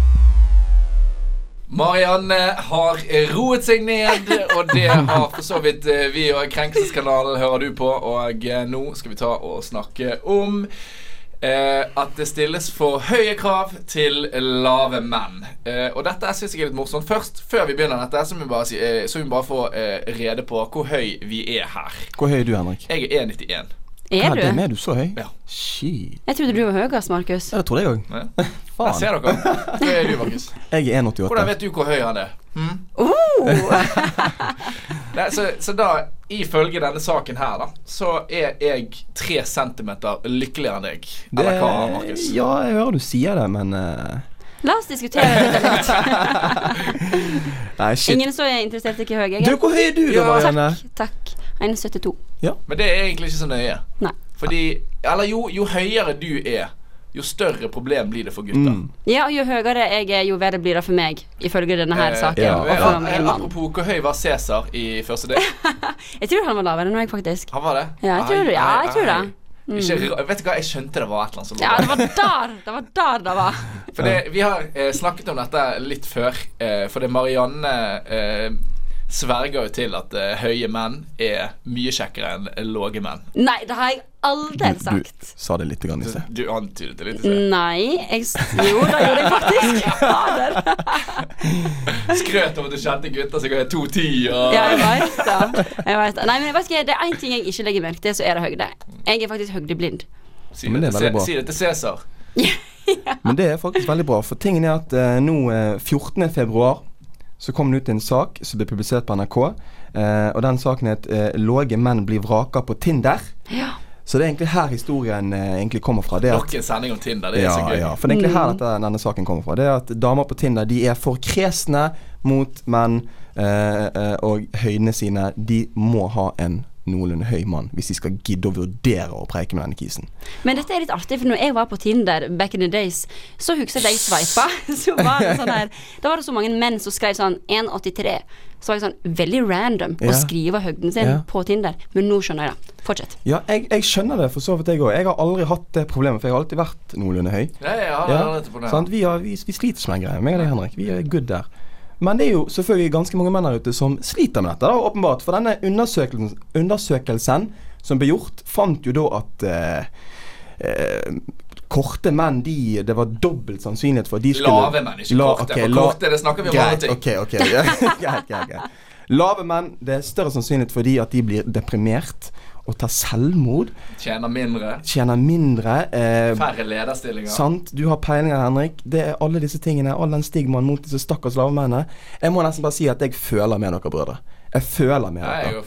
Marianne har roet seg ned, og det har for så vidt eh, vi og Krenkelseskanalen hører du på. Og eh, nå skal vi ta og snakke om eh, at det stilles for høye krav til lave menn. Eh, og dette syns jeg er litt morsomt. Først, før vi begynner dette, så må vi bare, si, eh, så må vi bare få eh, rede på hvor høy vi er her. Hvor høy er du, Henrik? Jeg er 1,91. Er du? er du så høy? Ja. Shit. Jeg trodde du var høyest, Markus. Ja, det trodde jeg òg. Ja. Jeg ser dere. Hvor er du, Markus? Jeg er 1,88. Hvordan vet du hvor høy han er? Hm? Oh! Nei, så, så da, ifølge denne saken her, da, så er jeg tre centimeter lykkeligere enn deg. Eller hva, Markus? Ja, jeg hører du sier det, men uh... La oss diskutere dette litt. Nei, shit. Ingen som er interessert i hvor høy jeg Du, er? hvor høy er du, da, Marianne? Takk, Takk. 1,72. Men det er egentlig ikke så nøye. Nei. Fordi Eller jo, jo høyere du er, jo større problem blir det for gutta. Mm. Ja, og jo høyere jeg er, jo verre blir det for meg, ifølge denne her Eh, saken. ja. Og eh, for meg eh, mann. apropos, hvor høy var Cæsar i første del? Jeg tror han var lavere enn meg, faktisk. Han var det? Ja, jeg tror. Ja, jeg tror det. Ikke, vet du hva, jeg skjønte det var et eller annet som lå Ja, det var der det var der det var. For det, vi har eh, snakket om dette litt før. Eh, for det Marianne eh, sverger jo til at uh, høye menn er mye kjekkere enn lave menn. Nei, det har jeg aldri sagt. Du du sa det litt i sted. Du antydet det litt. i sted. Nei, jeg Jo, det gjorde jeg faktisk. Fader. Skrøt om at du kjente gutter som er 2,10 og Ja, jeg veit det. Jeg vet det. Nei, men vet ikke, det er én ting jeg ikke legger merke til, så er det høgde. Jeg er faktisk høgdeblind. Si det det, til, si det til Cæsar. Men det er faktisk veldig bra. For tingen er at uh, nå eh, 14. februar så kom det ut en sak som ble publisert på NRK. Eh, og den saken het eh, 'Låge menn blir vraka på Tinder'. Ja. Så det er egentlig her historien eh, egentlig kommer fra. Det Nok en sending om Tinder. Det er så gøy. ja, for det er egentlig her dette, denne saken kommer fra. Det er at damer på Tinder de er for kresne mot menn, eh, eh, og høydene sine De må ha en noenlunde høy mann hvis de skal gidde å vurdere å preike med denne kisen. Men dette er litt artig, for når jeg var på Tinder back in the days, så husker jeg jeg sveipa. Så var det sånn her Da var det så mange menn som skrev sånn 1,83. Så var jeg sånn veldig random å Ja. skrive høgden sin Ja. på Tinder. Men nå skjønner jeg det. Fortsett. Ja, jeg, jeg skjønner det for så vidt, jeg òg. Jeg har aldri hatt det problemet, for jeg har alltid vært noenlunde høy. Ja, ja, ja? Vi, har, vi, vi sliter ikke med den greia, meg og deg, Henrik. Vi er good der. Men det er jo selvfølgelig ganske mange menn der ute som sliter med dette, da, åpenbart. For denne undersøkelsen, undersøkelsen som ble gjort, fant jo da at eh, eh, korte menn, de Det var dobbelt sannsynlighet for at de skulle Lave menn, ikke La- korte. Okay, for la- korte, det snakker vi om andre Greit, ting. Okay, okay, greit, greit, greit. Lave menn, det er større sannsynlighet for de at de blir deprimert og ta selvmord. Tjener mindre. Tjener mindre. Eh, Færre lederstillinger. Sant, du har peiling her, Henrik. Det er alle disse tingene, all den stigmaen mot disse stakkars lavmennene. Jeg må nesten bare si at jeg føler med dere, brødre. Jeg føler med dere. går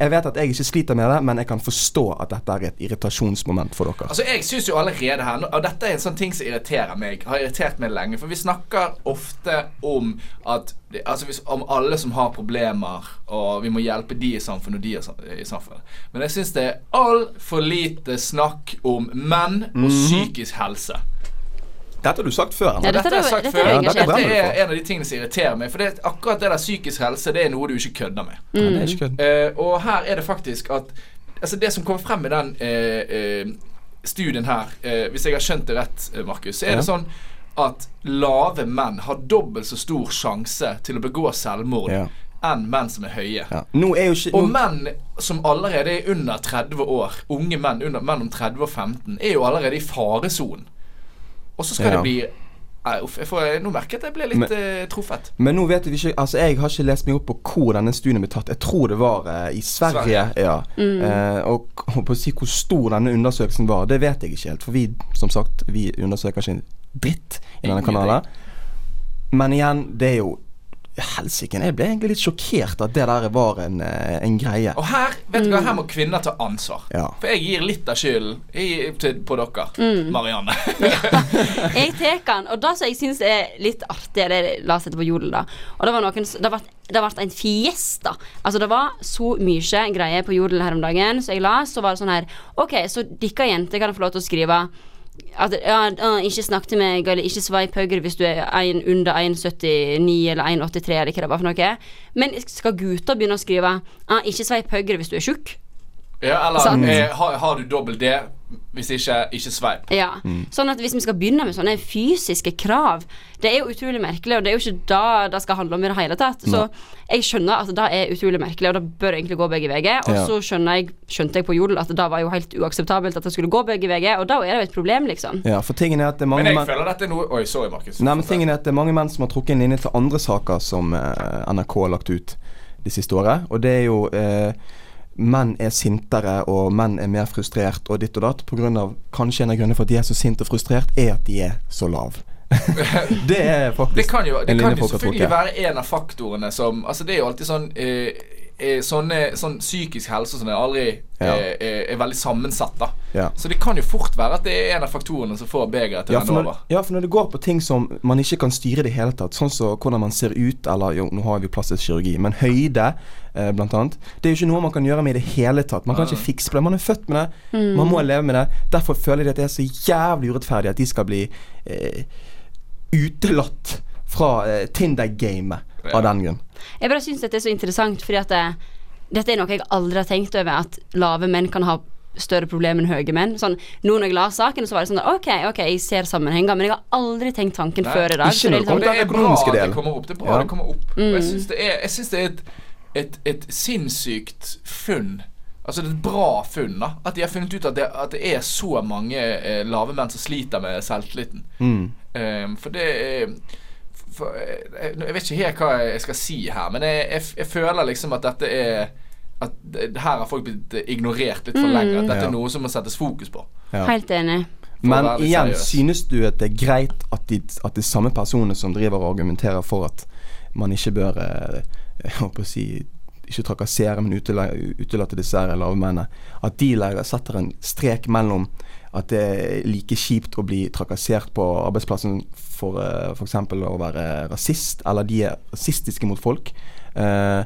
Jeg vet at jeg ikke sliter med det, men jeg kan forstå at dette er et irritasjonsmoment for dere. Altså, jeg synes jo allerede her Og dette er en sånn ting som irriterer meg. Har irritert meg lenge. For vi snakker ofte om at Altså hvis, om alle som har problemer, og vi må hjelpe de i samfunnet og de i samfunnet. Men jeg syns det er altfor lite snakk om menn og Mhm. psykisk helse. Dette har du sagt før. Ja, dette, dette har jeg er- sagt dette før. Ja, jeg dette er for. en av de tingene som irriterer meg. For det, akkurat det der psykisk helse, det er noe du ikke kødder med. Ja, det er ikke kødd. uh, og her er det faktisk at Altså Det som kommer frem i den uh, uh, studien her, hvis jeg har skjønt det rett, Markus, så er det sånn at lave menn har dobbelt så stor sjanse til å begå selvmord Ja. enn menn som er høye. Ja. Nå er jo ikke Og menn som allerede er under 30 år, unge menn under, mellom 30 og 15, er jo allerede i faresonen. Og så skal Ja. det bli uff, jeg får, Nå merker jeg at jeg ble litt Men- uh, truffet. Men nå vet vi ikke Altså Jeg har ikke lest meg opp på hvor denne studien ble tatt. Jeg tror det var uh, i Sverige. Sverige. Ja. Eh, og k- på å si hvor stor denne undersøkelsen var, det vet jeg ikke helt. For vi, som sagt, vi undersøker ikke en dritt i denne kanalen. Men igjen, det er jo Helsike, jeg ble egentlig litt sjokkert at det der var en, eh, en greie. Og her vet du hva, her må kvinner ta ansvar. Ja. For jeg gir litt av skylden på dere, Marianne. Jeg tar den, og det som jeg syns er litt artig, det jeg oss sette på Jodel, da. Og det var noen Det ble, det en fiesta. Altså, det var så mye greier på Jodel her om dagen, så jeg la, så var det sånn her OK, så dere jenter kan få lov til å skrive at ja, ikke snakk til meg, eller ikke sveip høyre hvis du er en, under 1,79 eller 1,83 eller hva det var for noe. Men skal gutter begynne å skrive ah, ikke sveip høyre hvis du er tjukk? Ja, eller eh, har, har du dobbel D? Hvis ikke, ikke sveip. Ja, sånn at hvis vi skal begynne med sånne fysiske krav Det er jo utrolig merkelig, og det er jo ikke da det skal handle om i det hele tatt. Så jeg skjønner at det er utrolig merkelig, og det bør egentlig gå begge veier. Og Ja. så jeg, skjønte jeg på Jodel at det var jo helt uakseptabelt at det skulle gå begge veier, og da er det jo et problem, liksom. Ja, for tingen er at det er mange Men jeg føler dette er noe Oi, sorry, Markus. Nei, men tingen er at det er mange menn som har trukket en linje til andre saker som eh, NRK har lagt ut det siste året. Og det er jo eh, Menn er sintere, og menn er mer frustrert, og ditt og datt. På grunn av, kanskje en av grunnene for at de er så sinte og frustrert, er at de er så lav. det er faktisk Det kan jo, det kan jo selvfølgelig være en av faktorene som Altså, det er jo alltid sånn eh, Sånne, sånn psykisk helse som er aldri Ja. eh, er, er veldig sammensatt, da. Ja. Så det kan jo fort være at det er en av faktorene som får begeret til å ja, renne over. ja, for når det går på ting som man ikke kan styre i det hele tatt, sånn som hvordan man ser ut, eller jo, nå har vi plastisk kirurgi, men høyde, eh, blant annet, det er jo ikke noe man kan gjøre med i det hele tatt. Man kan ikke fikse på det. Man er født med det. Man må leve med det. Derfor føler de at det er så jævlig urettferdig at de skal bli eh, utelatt fra eh, Tinder-gamet Ja. av den grunn. Jeg bare syns dette er så interessant, fordi at det, dette er noe jeg aldri har tenkt over, at lave menn kan ha større problem enn høye menn. Sånn, nå når jeg la saken, så var det sånn OK, ok, jeg ser sammenhenger, men jeg har aldri tenkt tanken Nei, før i dag. ikke Så det er Og sånn, det er bra at det kommer opp. Det er bra Ja. det kommer opp. Og Mm. jeg syns det er, jeg synes det er et, et, et sinnssykt funn. Altså det er et bra funn, da. At de har funnet ut at det, at det er så mange eh, lave menn som sliter med selvtilliten. Mm. Um, for det er for, eh, jeg, jeg vet ikke helt hva jeg skal si her, men jeg, jeg, jeg føler liksom at dette er At det, her har folk blitt ignorert litt for lenge. At dette Ja. er noe som må settes fokus på. Ja. Helt enig. Men igjen, seriøs. synes du at det er greit at de, at de samme personene som driver og argumenterer for at man ikke bør eh, jeg håper å si ikke trakassere, men utela- utelate disse her lave mennene. At de legger, setter en strek mellom at det er like kjipt å bli trakassert på arbeidsplassen for uh, f.eks. å være rasist, eller de er rasistiske mot folk. Eh,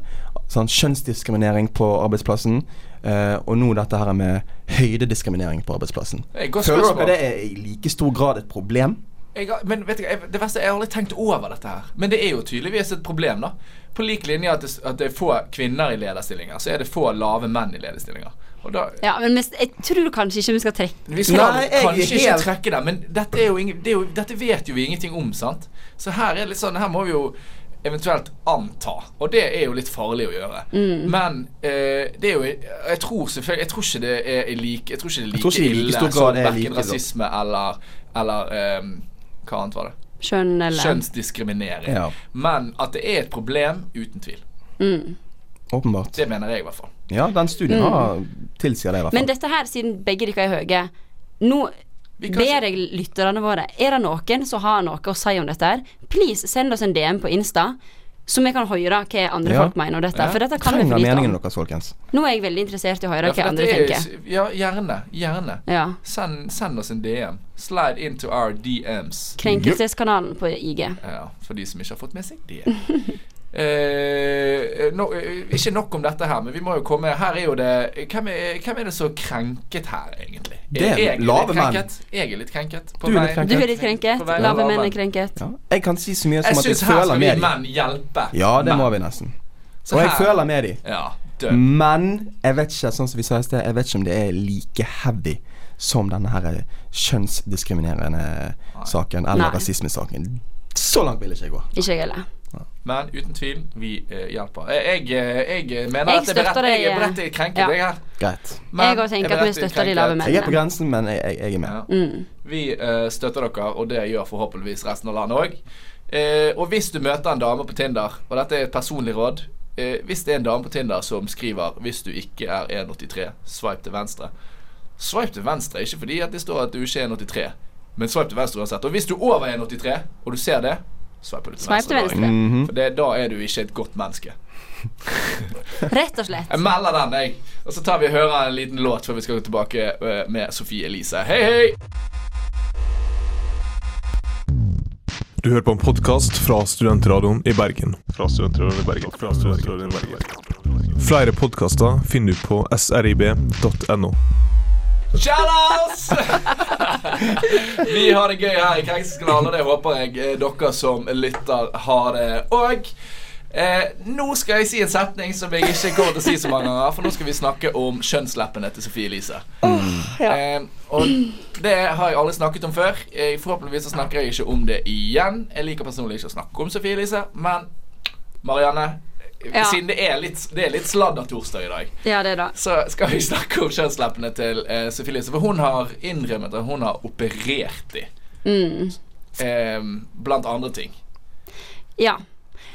sånn Kjønnsdiskriminering på arbeidsplassen. eh, og nå dette her med høydediskriminering på arbeidsplassen. Godt Føler dere det er i like stor grad et problem? har, men vet du, jeg, det verste er jeg har aldri tenkt over dette her. Men det er jo tydeligvis et problem, da. På lik linje at det, at det er få kvinner i lederstillinger, så er det få lave menn i lederstillinger. Og da Ja, men jeg tror kanskje ikke vi skal trekke Vi skal Nei, kanskje ikke trekke det, men dette, er jo ingen, det er jo, dette vet jo vi ingenting om, sant? Så her er det litt sånn Her må vi jo eventuelt anta, og det er jo litt farlig å gjøre. Mm. Men eh, det er jo Jeg tror selvfølgelig Jeg tror ikke det er like Jeg tror ikke det er Jeg like tror ikke ille like som er verken da. rasisme eller Eller eh, Hva annet var det? Kjønn eller Kjønnsdiskriminering. Ja. Men at det er et problem, uten tvil. mm. Åpenbart. Det mener jeg i hvert fall. Ja, den studien har, tilsier det i hvert fall. Men dette her, siden begge dere er høye Nå ber jeg lytterne våre Er det noen som har noe å si om dette her, please send oss en DM på Insta. Så vi kan høre hva andre Ja. folk mener om dette. Ja. For dette kan vi Trenger vi lite meningene deres, folkens. Nå er jeg veldig interessert i å høre Ja, hva andre er- tenker. Ja, gjerne. Gjerne. Ja. Send, send oss en DM. Slide into our DMs. Krenkelseskanalen på IG. Ja, for de som ikke har fått med seg det. Eh, no, eh, ikke nok om dette her, men vi må jo komme Her er jo det Hvem er, hvem er det som er krenket her, egentlig? Det er jeg lave menn. Jeg er litt krenket. På Du er litt krenket. Du er litt krenket. På Lave menn er krenket. Ja. Jeg kan si så mye Jeg som at jeg føler med dem. Jeg syns her skal vi menn hjelpe. Ja, det må vi nesten. Så Og jeg føler med dem. Ja. Men jeg vet ikke, sånn som vi sa i sted, jeg vet ikke om det er like heavy som denne her kjønnsdiskriminerende saken, eller Nei. rasismesaken. Så langt vil ikke jeg gå. Ikke jeg heller. Men uten tvil, vi eh, hjelper. Jeg, jeg, jeg mener Jeg at jeg er deg, jeg er beredt til krenket, ja. jeg her. Greit. Men Jeg tenker er at vi støtter de lave mennene. Jeg er på grensen, men jeg, jeg, jeg er med. Ja. Mm. Vi eh, støtter dere, og det gjør forhåpentligvis resten av landet òg. Eh, og hvis du møter en dame på Tinder, og dette er et personlig råd eh, Hvis det er en dame på Tinder som skriver 'Hvis du ikke er 1,83, swipe til venstre'. Swipe til venstre, ikke fordi at det står at du ikke er 1,83, men swipe til venstre uansett. Og hvis du er over 1,83, og du ser det, swipe du til venstre. til venstre. Mm. Mhm. For det, da er du ikke et godt menneske. Rett og slett. Jeg melder den, jeg. Og så tar vi og hører en liten låt før vi skal gå tilbake eh, med Sofie Elise. Hei, hei! Du hører på en podkast fra Studentradioen i Bergen. Fra Studentradioen i Bergen. Fra Studentradioen i Bergen. Flere podkaster finner du på srib.no. Shoutouts! vi har det gøy her i Krenkelseskanalen, og det håper jeg eh, dere som lytter har det òg. Eh, nå skal jeg si en setning som jeg ikke kommer til å si så mange ganger, for nå skal vi snakke om kjønnsleppene til Sofie Elise. Eh, og det har jeg aldri snakket om før. Eh, forhåpentligvis så snakker jeg ikke om det igjen. Jeg liker personlig ikke å snakke om Sofie Elise, men Marianne, Ja. siden det er litt, det er litt sladdertorsdag i dag Ja, det er da. så skal vi snakke om kjønnsleppene til eh, Sophie Elise. For hun har innrømmet at hun har operert de. Mm. Eh, blant andre ting. Ja.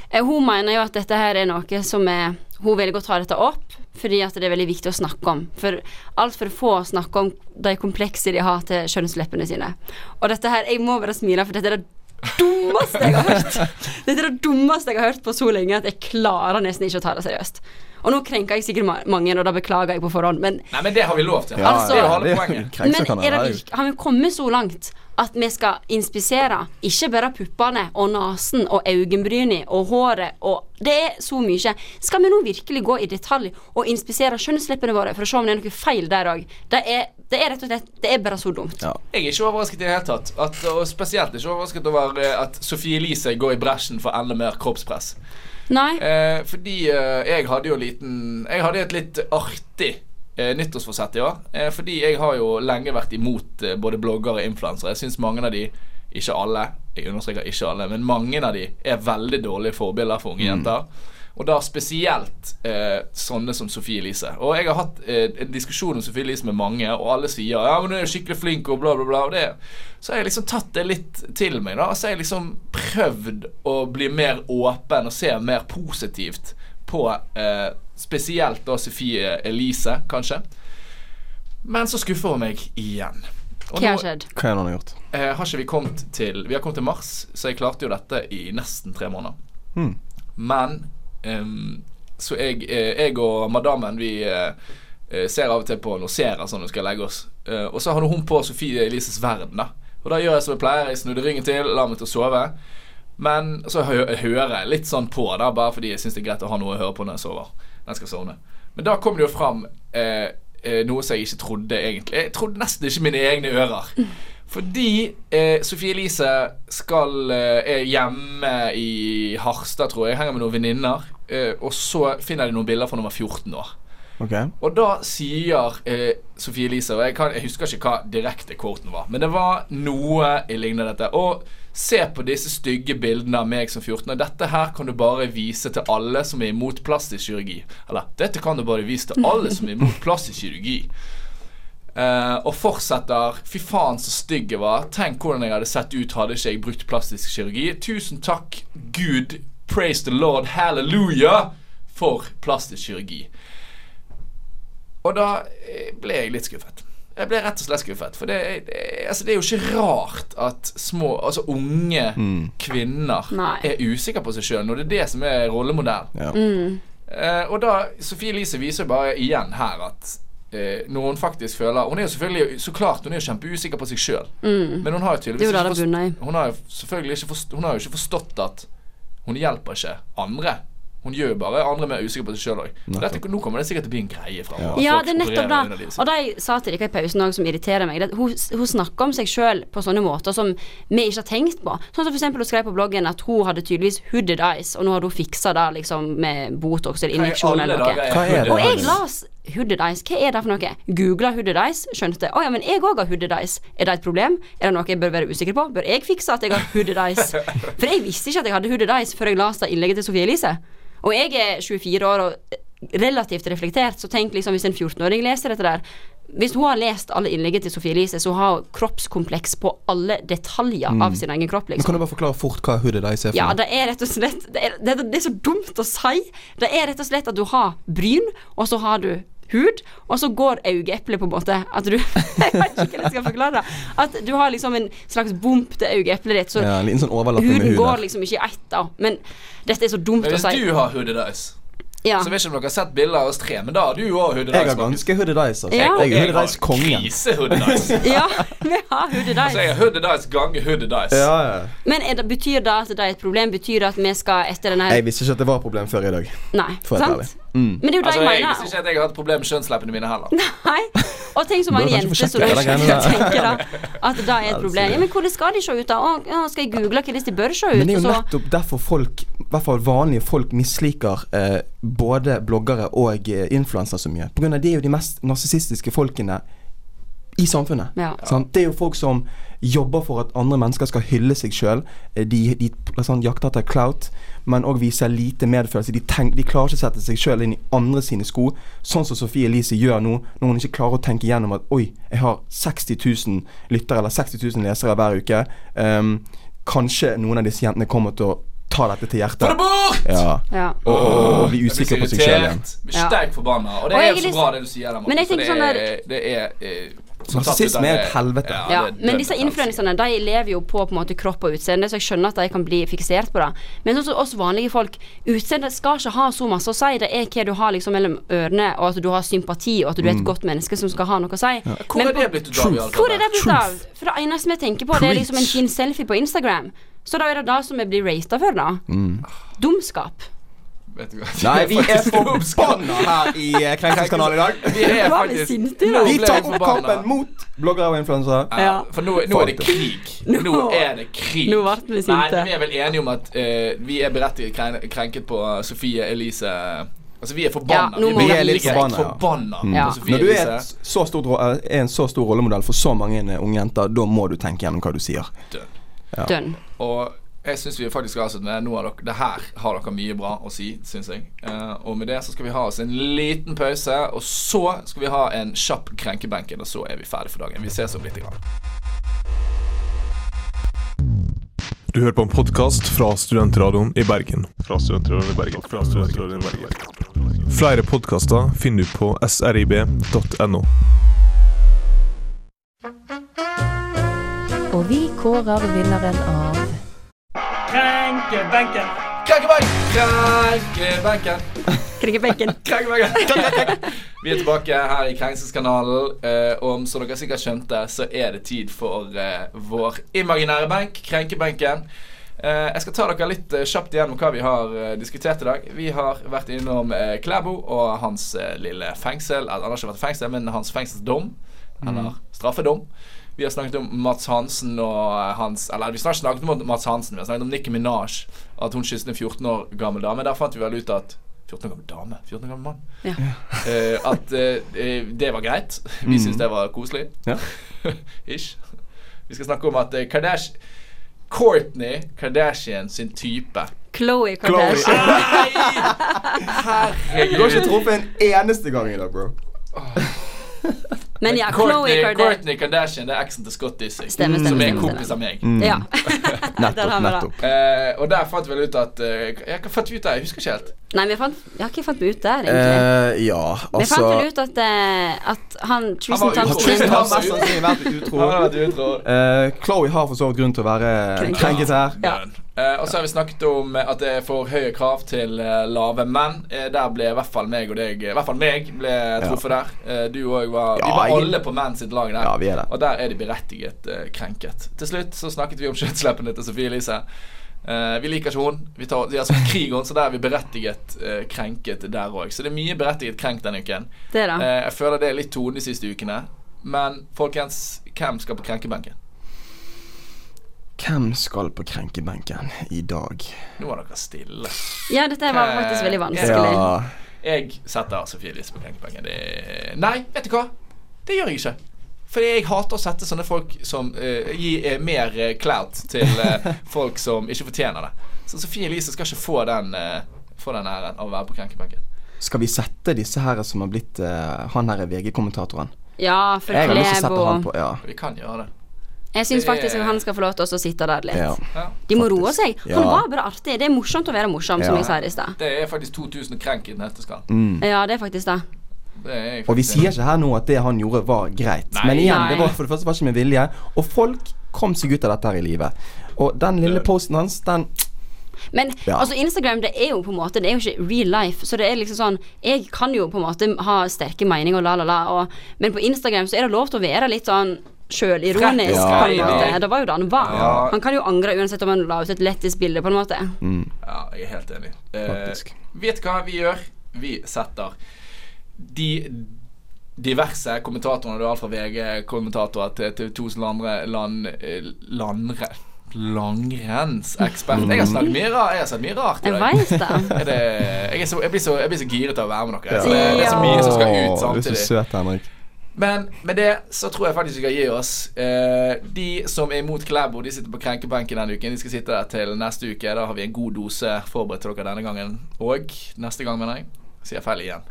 Eh, Hun mener jo at dette her er noe som er Hun velger å ta dette opp fordi at det er veldig viktig å snakke om. For altfor få snakker om de komplekse de har til kjønnsleppene sine. Og dette her Jeg må bare smile, for dette er det dummeste jeg har hørt. Dette er det dummeste jeg har hørt på så lenge at jeg klarer nesten ikke å ta det seriøst. Og nå krenker jeg sikkert mange, og da beklager jeg på forhånd, men Nei, men det har vi lov til. Ja, Altså- det er jo halve det poenget. Men er det har vi kommet så langt at vi skal inspisere ikke bare puppene og nesen og øyenbrynene og håret og Det er så mye. Skal vi nå virkelig gå i detalj og inspisere kjønnsleppene våre for å se om det er noe feil der òg? Det, er- det er rett og slett Det er bare så dumt. Ja. Jeg er ikke overrasket i det hele tatt. At, og spesielt ikke overrasket over eh, at Sophie Elise går i bresjen for enda mer kroppspress. Nei? Eh, fordi eh, jeg hadde jo liten Jeg hadde et litt artig eh, nyttårsforsett i år. Eh, fordi jeg har jo lenge vært imot eh, både blogger og influensere. Jeg syns mange av de, ikke alle, jeg understreker ikke alle, men mange av de er veldig dårlige forbilder for unge jenter. Og da spesielt eh, sånne som Sofie Elise. Og jeg har hatt eh, en diskusjon om Sofie Elise med mange, og alle sier ja, men hun er skikkelig flink og bla, bla, bla. Og det, så har jeg liksom tatt det litt til meg. da Så har jeg liksom prøvd å bli mer åpen og se mer positivt på eh, spesielt da Sofie Elise, kanskje. Men så skuffer hun meg igjen. Og Hva har skjedd? Hva er har gjort? eh, har ikke vi kommet til Vi har kommet til mars, så jeg klarte jo dette i nesten tre måneder. Mm. Men ehm, Så jeg, eh, jeg og madammen Vi eh, eh, ser av og til på noen serier sånn når vi skal legge oss. Og så har hun på Sofie Elises verden. da Og da gjør jeg som jeg pleier. Jeg snudde ryggen til, la meg til å sove. Men så hø hører jeg litt sånn på, da bare fordi jeg syns det er greit å ha noe å høre på når jeg sover. Når jeg skal sovne. Men da kom det jo fram eh, noe som jeg ikke trodde egentlig. Jeg trodde nesten ikke mine egne ører. Fordi eh, Sofie Elise skal eh, er hjemme i Harstad, tror jeg. Henger med noen venninner. Eh, og så finner de noen bilder fra hun var 14 år. Okay. Og da sier eh, Sofie Elise Og jeg, kan, jeg husker ikke hva direkte quoten var, men det var noe i lignende dette. Og se på disse stygge bildene av meg som 14 år. Dette her kan du bare vise til alle som er imot plastisk kirurgi. Eller dette kan du bare vise til alle som er imot plastisk kirurgi. Eh, og fortsetter Fy faen, så stygg jeg var. Tenk hvordan jeg hadde sett ut hadde ikke jeg brukt plastisk kirurgi. Tusen takk, Gud. Praise the Lord. hallelujah, for plastisk kirurgi. Og da eh, ble jeg litt skuffet. Jeg ble rett og slett skuffet. For det, det, altså, det er jo ikke rart at små, altså unge kvinner Nei. er usikre på seg sjøl, når det er det som er rollemodellen. Ja. Eh, og da Sofie Elise viser jo bare igjen her at når hun faktisk føler Hun er jo selvfølgelig Så klart hun er jo kjempeusikker på seg sjøl, men hun har jo tydeligvis ikke det forst- Hun har jo selvfølgelig ikke forstått, Hun har jo ikke forstått at hun hjelper ikke andre. Hun gjør jo bare andre mer usikre på seg sjøl òg. Nå kommer det sikkert til å bli en greie framover. Ja, det er nettopp det. Og det jeg sa til dere i pausen òg, som irriterer meg, det, at hun, hun snakker om seg sjøl på sånne måter som vi ikke har tenkt på. Sånn som eksempel hun skrev på bloggen at hun hadde tydeligvis hooded eyes, og nå hadde hun fiksa det liksom med Botox eller injeksjon eller noe. Og jeg las hooded eyes. Hva er det for noe? Googla hooded eyes, skjønte Å ja, men jeg òg har hooded eyes. Er det et problem? Er det noe jeg bør være usikker på? Bør jeg fikse at jeg har hooded eyes? For jeg visste ikke at jeg hadde hooded eyes før jeg leste innlegget til Sofie Elise. Og jeg er 24 år og relativt reflektert, så tenk liksom hvis en 14-åring leser dette der Hvis hun har lest alle innlegget til Sofie Elise, så har hun kroppskompleks på alle detaljer av sin egen kropp, Liksom. Men liksom. Kan du bare forklare fort hva hooded deres er for Ja, det er rett og slett det er, det, er, det er så dumt å si. Det er rett og slett at du har bryn, og så har du hud, og så går øyeeplet på en måte At du Jeg vet ikke hvordan jeg skal forklare det. At du har liksom en slags bump til øyeeplet ditt, så Ja, en liten sånn huden hud går liksom ikke i ett, da. Men dette er så dumt Men å hvis du har hooded eyes Ja. Så vet ikke om dere har sett bilder av oss tre, men da har du òg hooded Jeg har ganske hooded eyes. Altså. Ja. Jeg er hooded eyes kongen. Krise hooded eyes. ja, vi har hooded Så jeg har hooded eyes ganger hooded eyes. Ja, ja. Men er det, betyr det at det er et problem? Betyr det at vi skal etter denne Jeg visste ikke at det var et problem før i dag. Nei, For sant? Mm. Men det er jo det Altså, jeg jeg mener. visste ikke at jeg har hatt problem med kjønnsleppene mine heller. Nei. Og tenk så mange jenter som det tenker da at det er et problem. Ja, men hvordan skal de se ut, da? Å, ja, skal jeg google hvordan de bør se ut? Men det er jo nettopp derfor folk, i hvert fall vanlige folk, misliker eh, både bloggere og eh, influensere så mye. På grunn av de er jo de mest narsissistiske folkene i samfunnet. Ja. Sant? Det er jo folk som jobber for at andre mennesker skal hylle seg sjøl. De, de sånn, jakter etter clout, men òg viser lite medfølelse. De, tenk, de klarer ikke å sette seg sjøl inn i andre sine sko, sånn som Sofie Elise gjør nå, når hun ikke klarer å tenke gjennom at oi, jeg har 60 000 lyttere eller 60 000 lesere hver uke. Um, kanskje noen av disse jentene kommer til å ta dette til hjertet. Få det bort! Ja. Ja. Og, og, og bli usikker på seg sjøl igjen. Blir sterkt forbanna. Og det Og er jo er så bra det du sier der, Morten. Det sånn er, det er eh, som tatt Narsissisme er jo et helvete. Ja, det er men disse influenserne De lever jo på på en måte kropp og utseende, så jeg skjønner at de kan bli fiksert på det. Men sånn som oss vanlige folk, utseendet skal ikke ha så masse å si. Det er hva du har liksom mellom ørene, og at du har sympati, og at du er et godt menneske som skal ha noe å si. Hvor Men er det på- blitt av i Hvor er det blitt av? For det eneste vi tenker på, det er liksom en fin selfie på Instagram. Så da er det det som vi blir rata for, da. Dumskap. Vet du hva? Nei, vi er forbanna her i eh, Krenkelseskanalen i dag. Vi er faktisk sinte Nå. Vi tar opp kampen mot bloggere og influensere. Ja, Ja. for nå, nå er det krig. Nå er det krig. Nå ble vi sinte. Nei, vi er vel enige om at uh, vi er berettiget krenket på Sofie Elise Altså, vi er forbanna. Ja, vi vi- er litt Vi forbanna, forbanna, Ja. Når du er, et så stort, er en så stor rollemodell for så mange eh, unge jenter, da må du tenke gjennom hva du sier. Dønn. Og jeg syns vi faktisk skal avslutte med noe av dere, Det her har dere mye bra å si, syns jeg. Uh, og med det så skal vi ha oss en liten pause, og så skal vi ha en kjapp krenkebenken, og så er vi ferdig for dagen. Vi ses om lite grann. Du hører på en podkast fra Studentradioen i Bergen. Fra Studentradioen i Bergen. Fra Studentradioen i Bergen. Flere podkaster finner du på srib.no. Og vi kårer vinneren av Krenkebenken. Krenkebenken. Krenkebenken! Krenkebenken! Vi er tilbake her i Krenkelseskanalen. eh, og som dere sikkert skjønte, så er det tid for eh, vår imaginære benk, Krenkebenken. Eh, jeg skal ta dere litt kjapt igjennom hva vi har diskutert i dag. Vi har vært innom Klæbo og hans lille fengsel. Eller, Han har ikke vært i fengsel, men hans fengselsdom. Eller straffedom. Vi har snakket om Mats Hansen og eh, hans Eller vi har snakket om Mats Hansen, vi har snakket om Nicki Minaj. At hun kysset en 14 år gammel dame. Der fant vi vel ut at 14 år gammel dame? 14 år gammel mann? Ja. Uh, at eh, eh, det var greit. Vi Mm. syntes det var koselig. Ja. Ish. Vi skal snakke om at Kardash Courtney Kardashian sin type Chloe Kardashian. Herregud. Du har ikke truffet en eneste gang i dag, bro. Men ja, Khloe Courtney, Kardashian. Kourtney Kardashian det er eksen til Scott Disick. Som er en kompis av meg. Mm. Ja. Nettopp, vi nettopp. Uh, og der fant vi vel ut at uh, jeg, Hva fant vi ut der? Jeg husker ikke helt. Nei, vi fant Jeg har ikke fant meg ut der, egentlig. Uh, ja, vi altså fant vel ut at, uh, at han Tristan Han var utro. Thompson Tristan har mest sannsynlig vært utro. Han har vært utro. Uh, Chloe har for så vidt grunn til å være Krenket. her. Ja. Uh, og så har vi snakket om eh, at det er for høye krav til uh, lave menn. Uh, der ble i hvert fall meg og deg I hvert fall meg ble truffet der. Eh, du òg var Ja, var alle på menn sitt lag der. Ja, vi er det. Og der er de berettiget uh, krenket. Til slutt så snakket vi om kjøttsleppene til Sofie Elise. Uh, vi liker ikke hun. Vi tar, sånn krig hun, så der er vi berettiget uh, krenket der òg. Så det er mye berettiget krenkt denne uken. Det, da. Uh, jeg føler det er litt tone de siste ukene. Men folkens, hvem skal på krenkebenken? Hvem skal på krenkebenken i dag? Nå var dere stille. Ja, dette var faktisk veldig vanskelig. Ja, Jeg setter Sofie Elise på krenkebenken. Det Nei, vet du hva? Det gjør jeg ikke. Fordi jeg hater å sette sånne folk som uh, gir eh, mer uh, clout til uh, folk som ikke fortjener det. Så Sofie Elise skal ikke få den, eh, få den æren av å være på krenkebenken. Skal vi sette disse her som har blitt eh, han her er VG-kommentatoren? Ja, for Jeg har lyst til å sette han Klebo på, ja. Vi kan gjøre det. Jeg syns faktisk at han skal få lov til å sitte der litt. ja. Ja. De må faktisk. roe seg. Ja. Han var bare artig. Det er morsomt å være morsom, som jeg sa i stad. Det er faktisk 2000 krenk i den nøtteskall. Mm. Ja, det er faktisk det. Og vi sier ikke her nå at det han gjorde var greit. Nei. Men igjen, Nei. det var for det første var ikke med vilje. Og folk kom seg ut av dette her i livet. Og den lille posten hans, den Men Ja. altså Instagram det er jo på en måte Det er jo ikke real life. Så det er liksom sånn Jeg kan jo på en måte ha sterke meninger og la, la, la. Og, men på Instagram så er det lov til å være litt sånn sjølironisk. Ja, på en ja. Det var jo det han var. Ja. Han kan jo angre uansett om han la ut et lettest bilde, på en måte. mm, Ja, jeg er helt enig. Eh, vet hva vi gjør? Vi setter de diverse kommentatorene, det alt fra VG-kommentatorer til TV 2 som andre land, eh, landre, langrennsekspert. Jeg har snakket mye rart. Jeg har sett mye rart i dag. Jeg. Er det, jeg, er så, jeg, blir så, jeg blir så giret av å være med dere. Ja. Så det, det er så mye som skal ut samtidig. Du er så søt, Henrik. Men med det så tror jeg faktisk vi skal gi oss. Eh, de som er imot Klæbo, de sitter på krenkebenken denne uken. De skal sitte der til neste uke. Da har vi en god dose forberedt til dere denne gangen. Og neste gang, mener jeg. Sier feil igjen.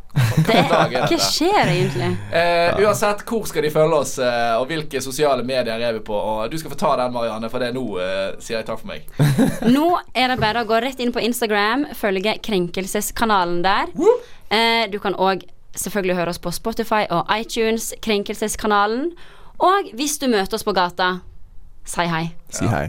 det hva skjer egentlig? Eh, uansett, hvor skal de følge oss, eh, og hvilke sosiale medier er vi på? Og du skal få ta den, Marianne, for det er nå eh, sier jeg takk for meg. Nå er det bare å gå rett inn på Instagram, følge Krenkelseskanalen der. Eh, du kan òg selvfølgelig høre oss på Spotify og iTunes, Krenkelseskanalen. Og hvis du møter oss på gata, si hei. Si hei.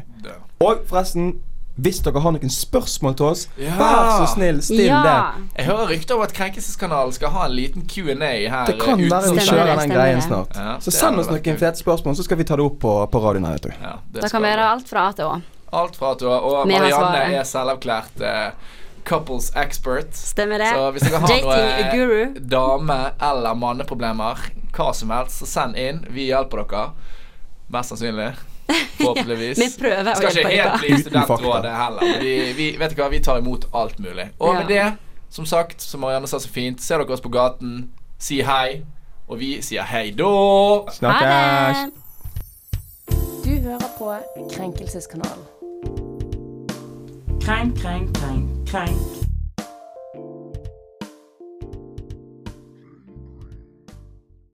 Og forresten, hvis dere har noen spørsmål til oss, Ja. vær så snill, still ja. det. Jeg hører rykter om at Krenkelseskanalen skal ha en liten Q&A her. Det kan eh, være vi kjører den greien snart. Ja, Så send oss noen fete spørsmål, så skal vi ta det opp på, på radioen her, vet du. Ja, det Det kan være vi. alt fra A til Å. Alt fra A til Å. Og Marianne er selvavklært eh, couples expert. Stemmer det. Så hvis dere har noen guru. dame- eller manneproblemer, hva som helst, så send inn. Vi hjelper dere. Mest sannsynlig. Forhåpentligvis. Vi prøver å Skal ikke helt bli studentrådet heller. Vi, vi, vet du hva, vi tar imot alt mulig. Og Ja. med det Som sagt, som Marianne sa så fint, ser dere oss på gaten, si hei. Og vi sier hei da. Snakkes! Du hører på Krenkelseskanalen. Krenk, krenk, krenk, krenk.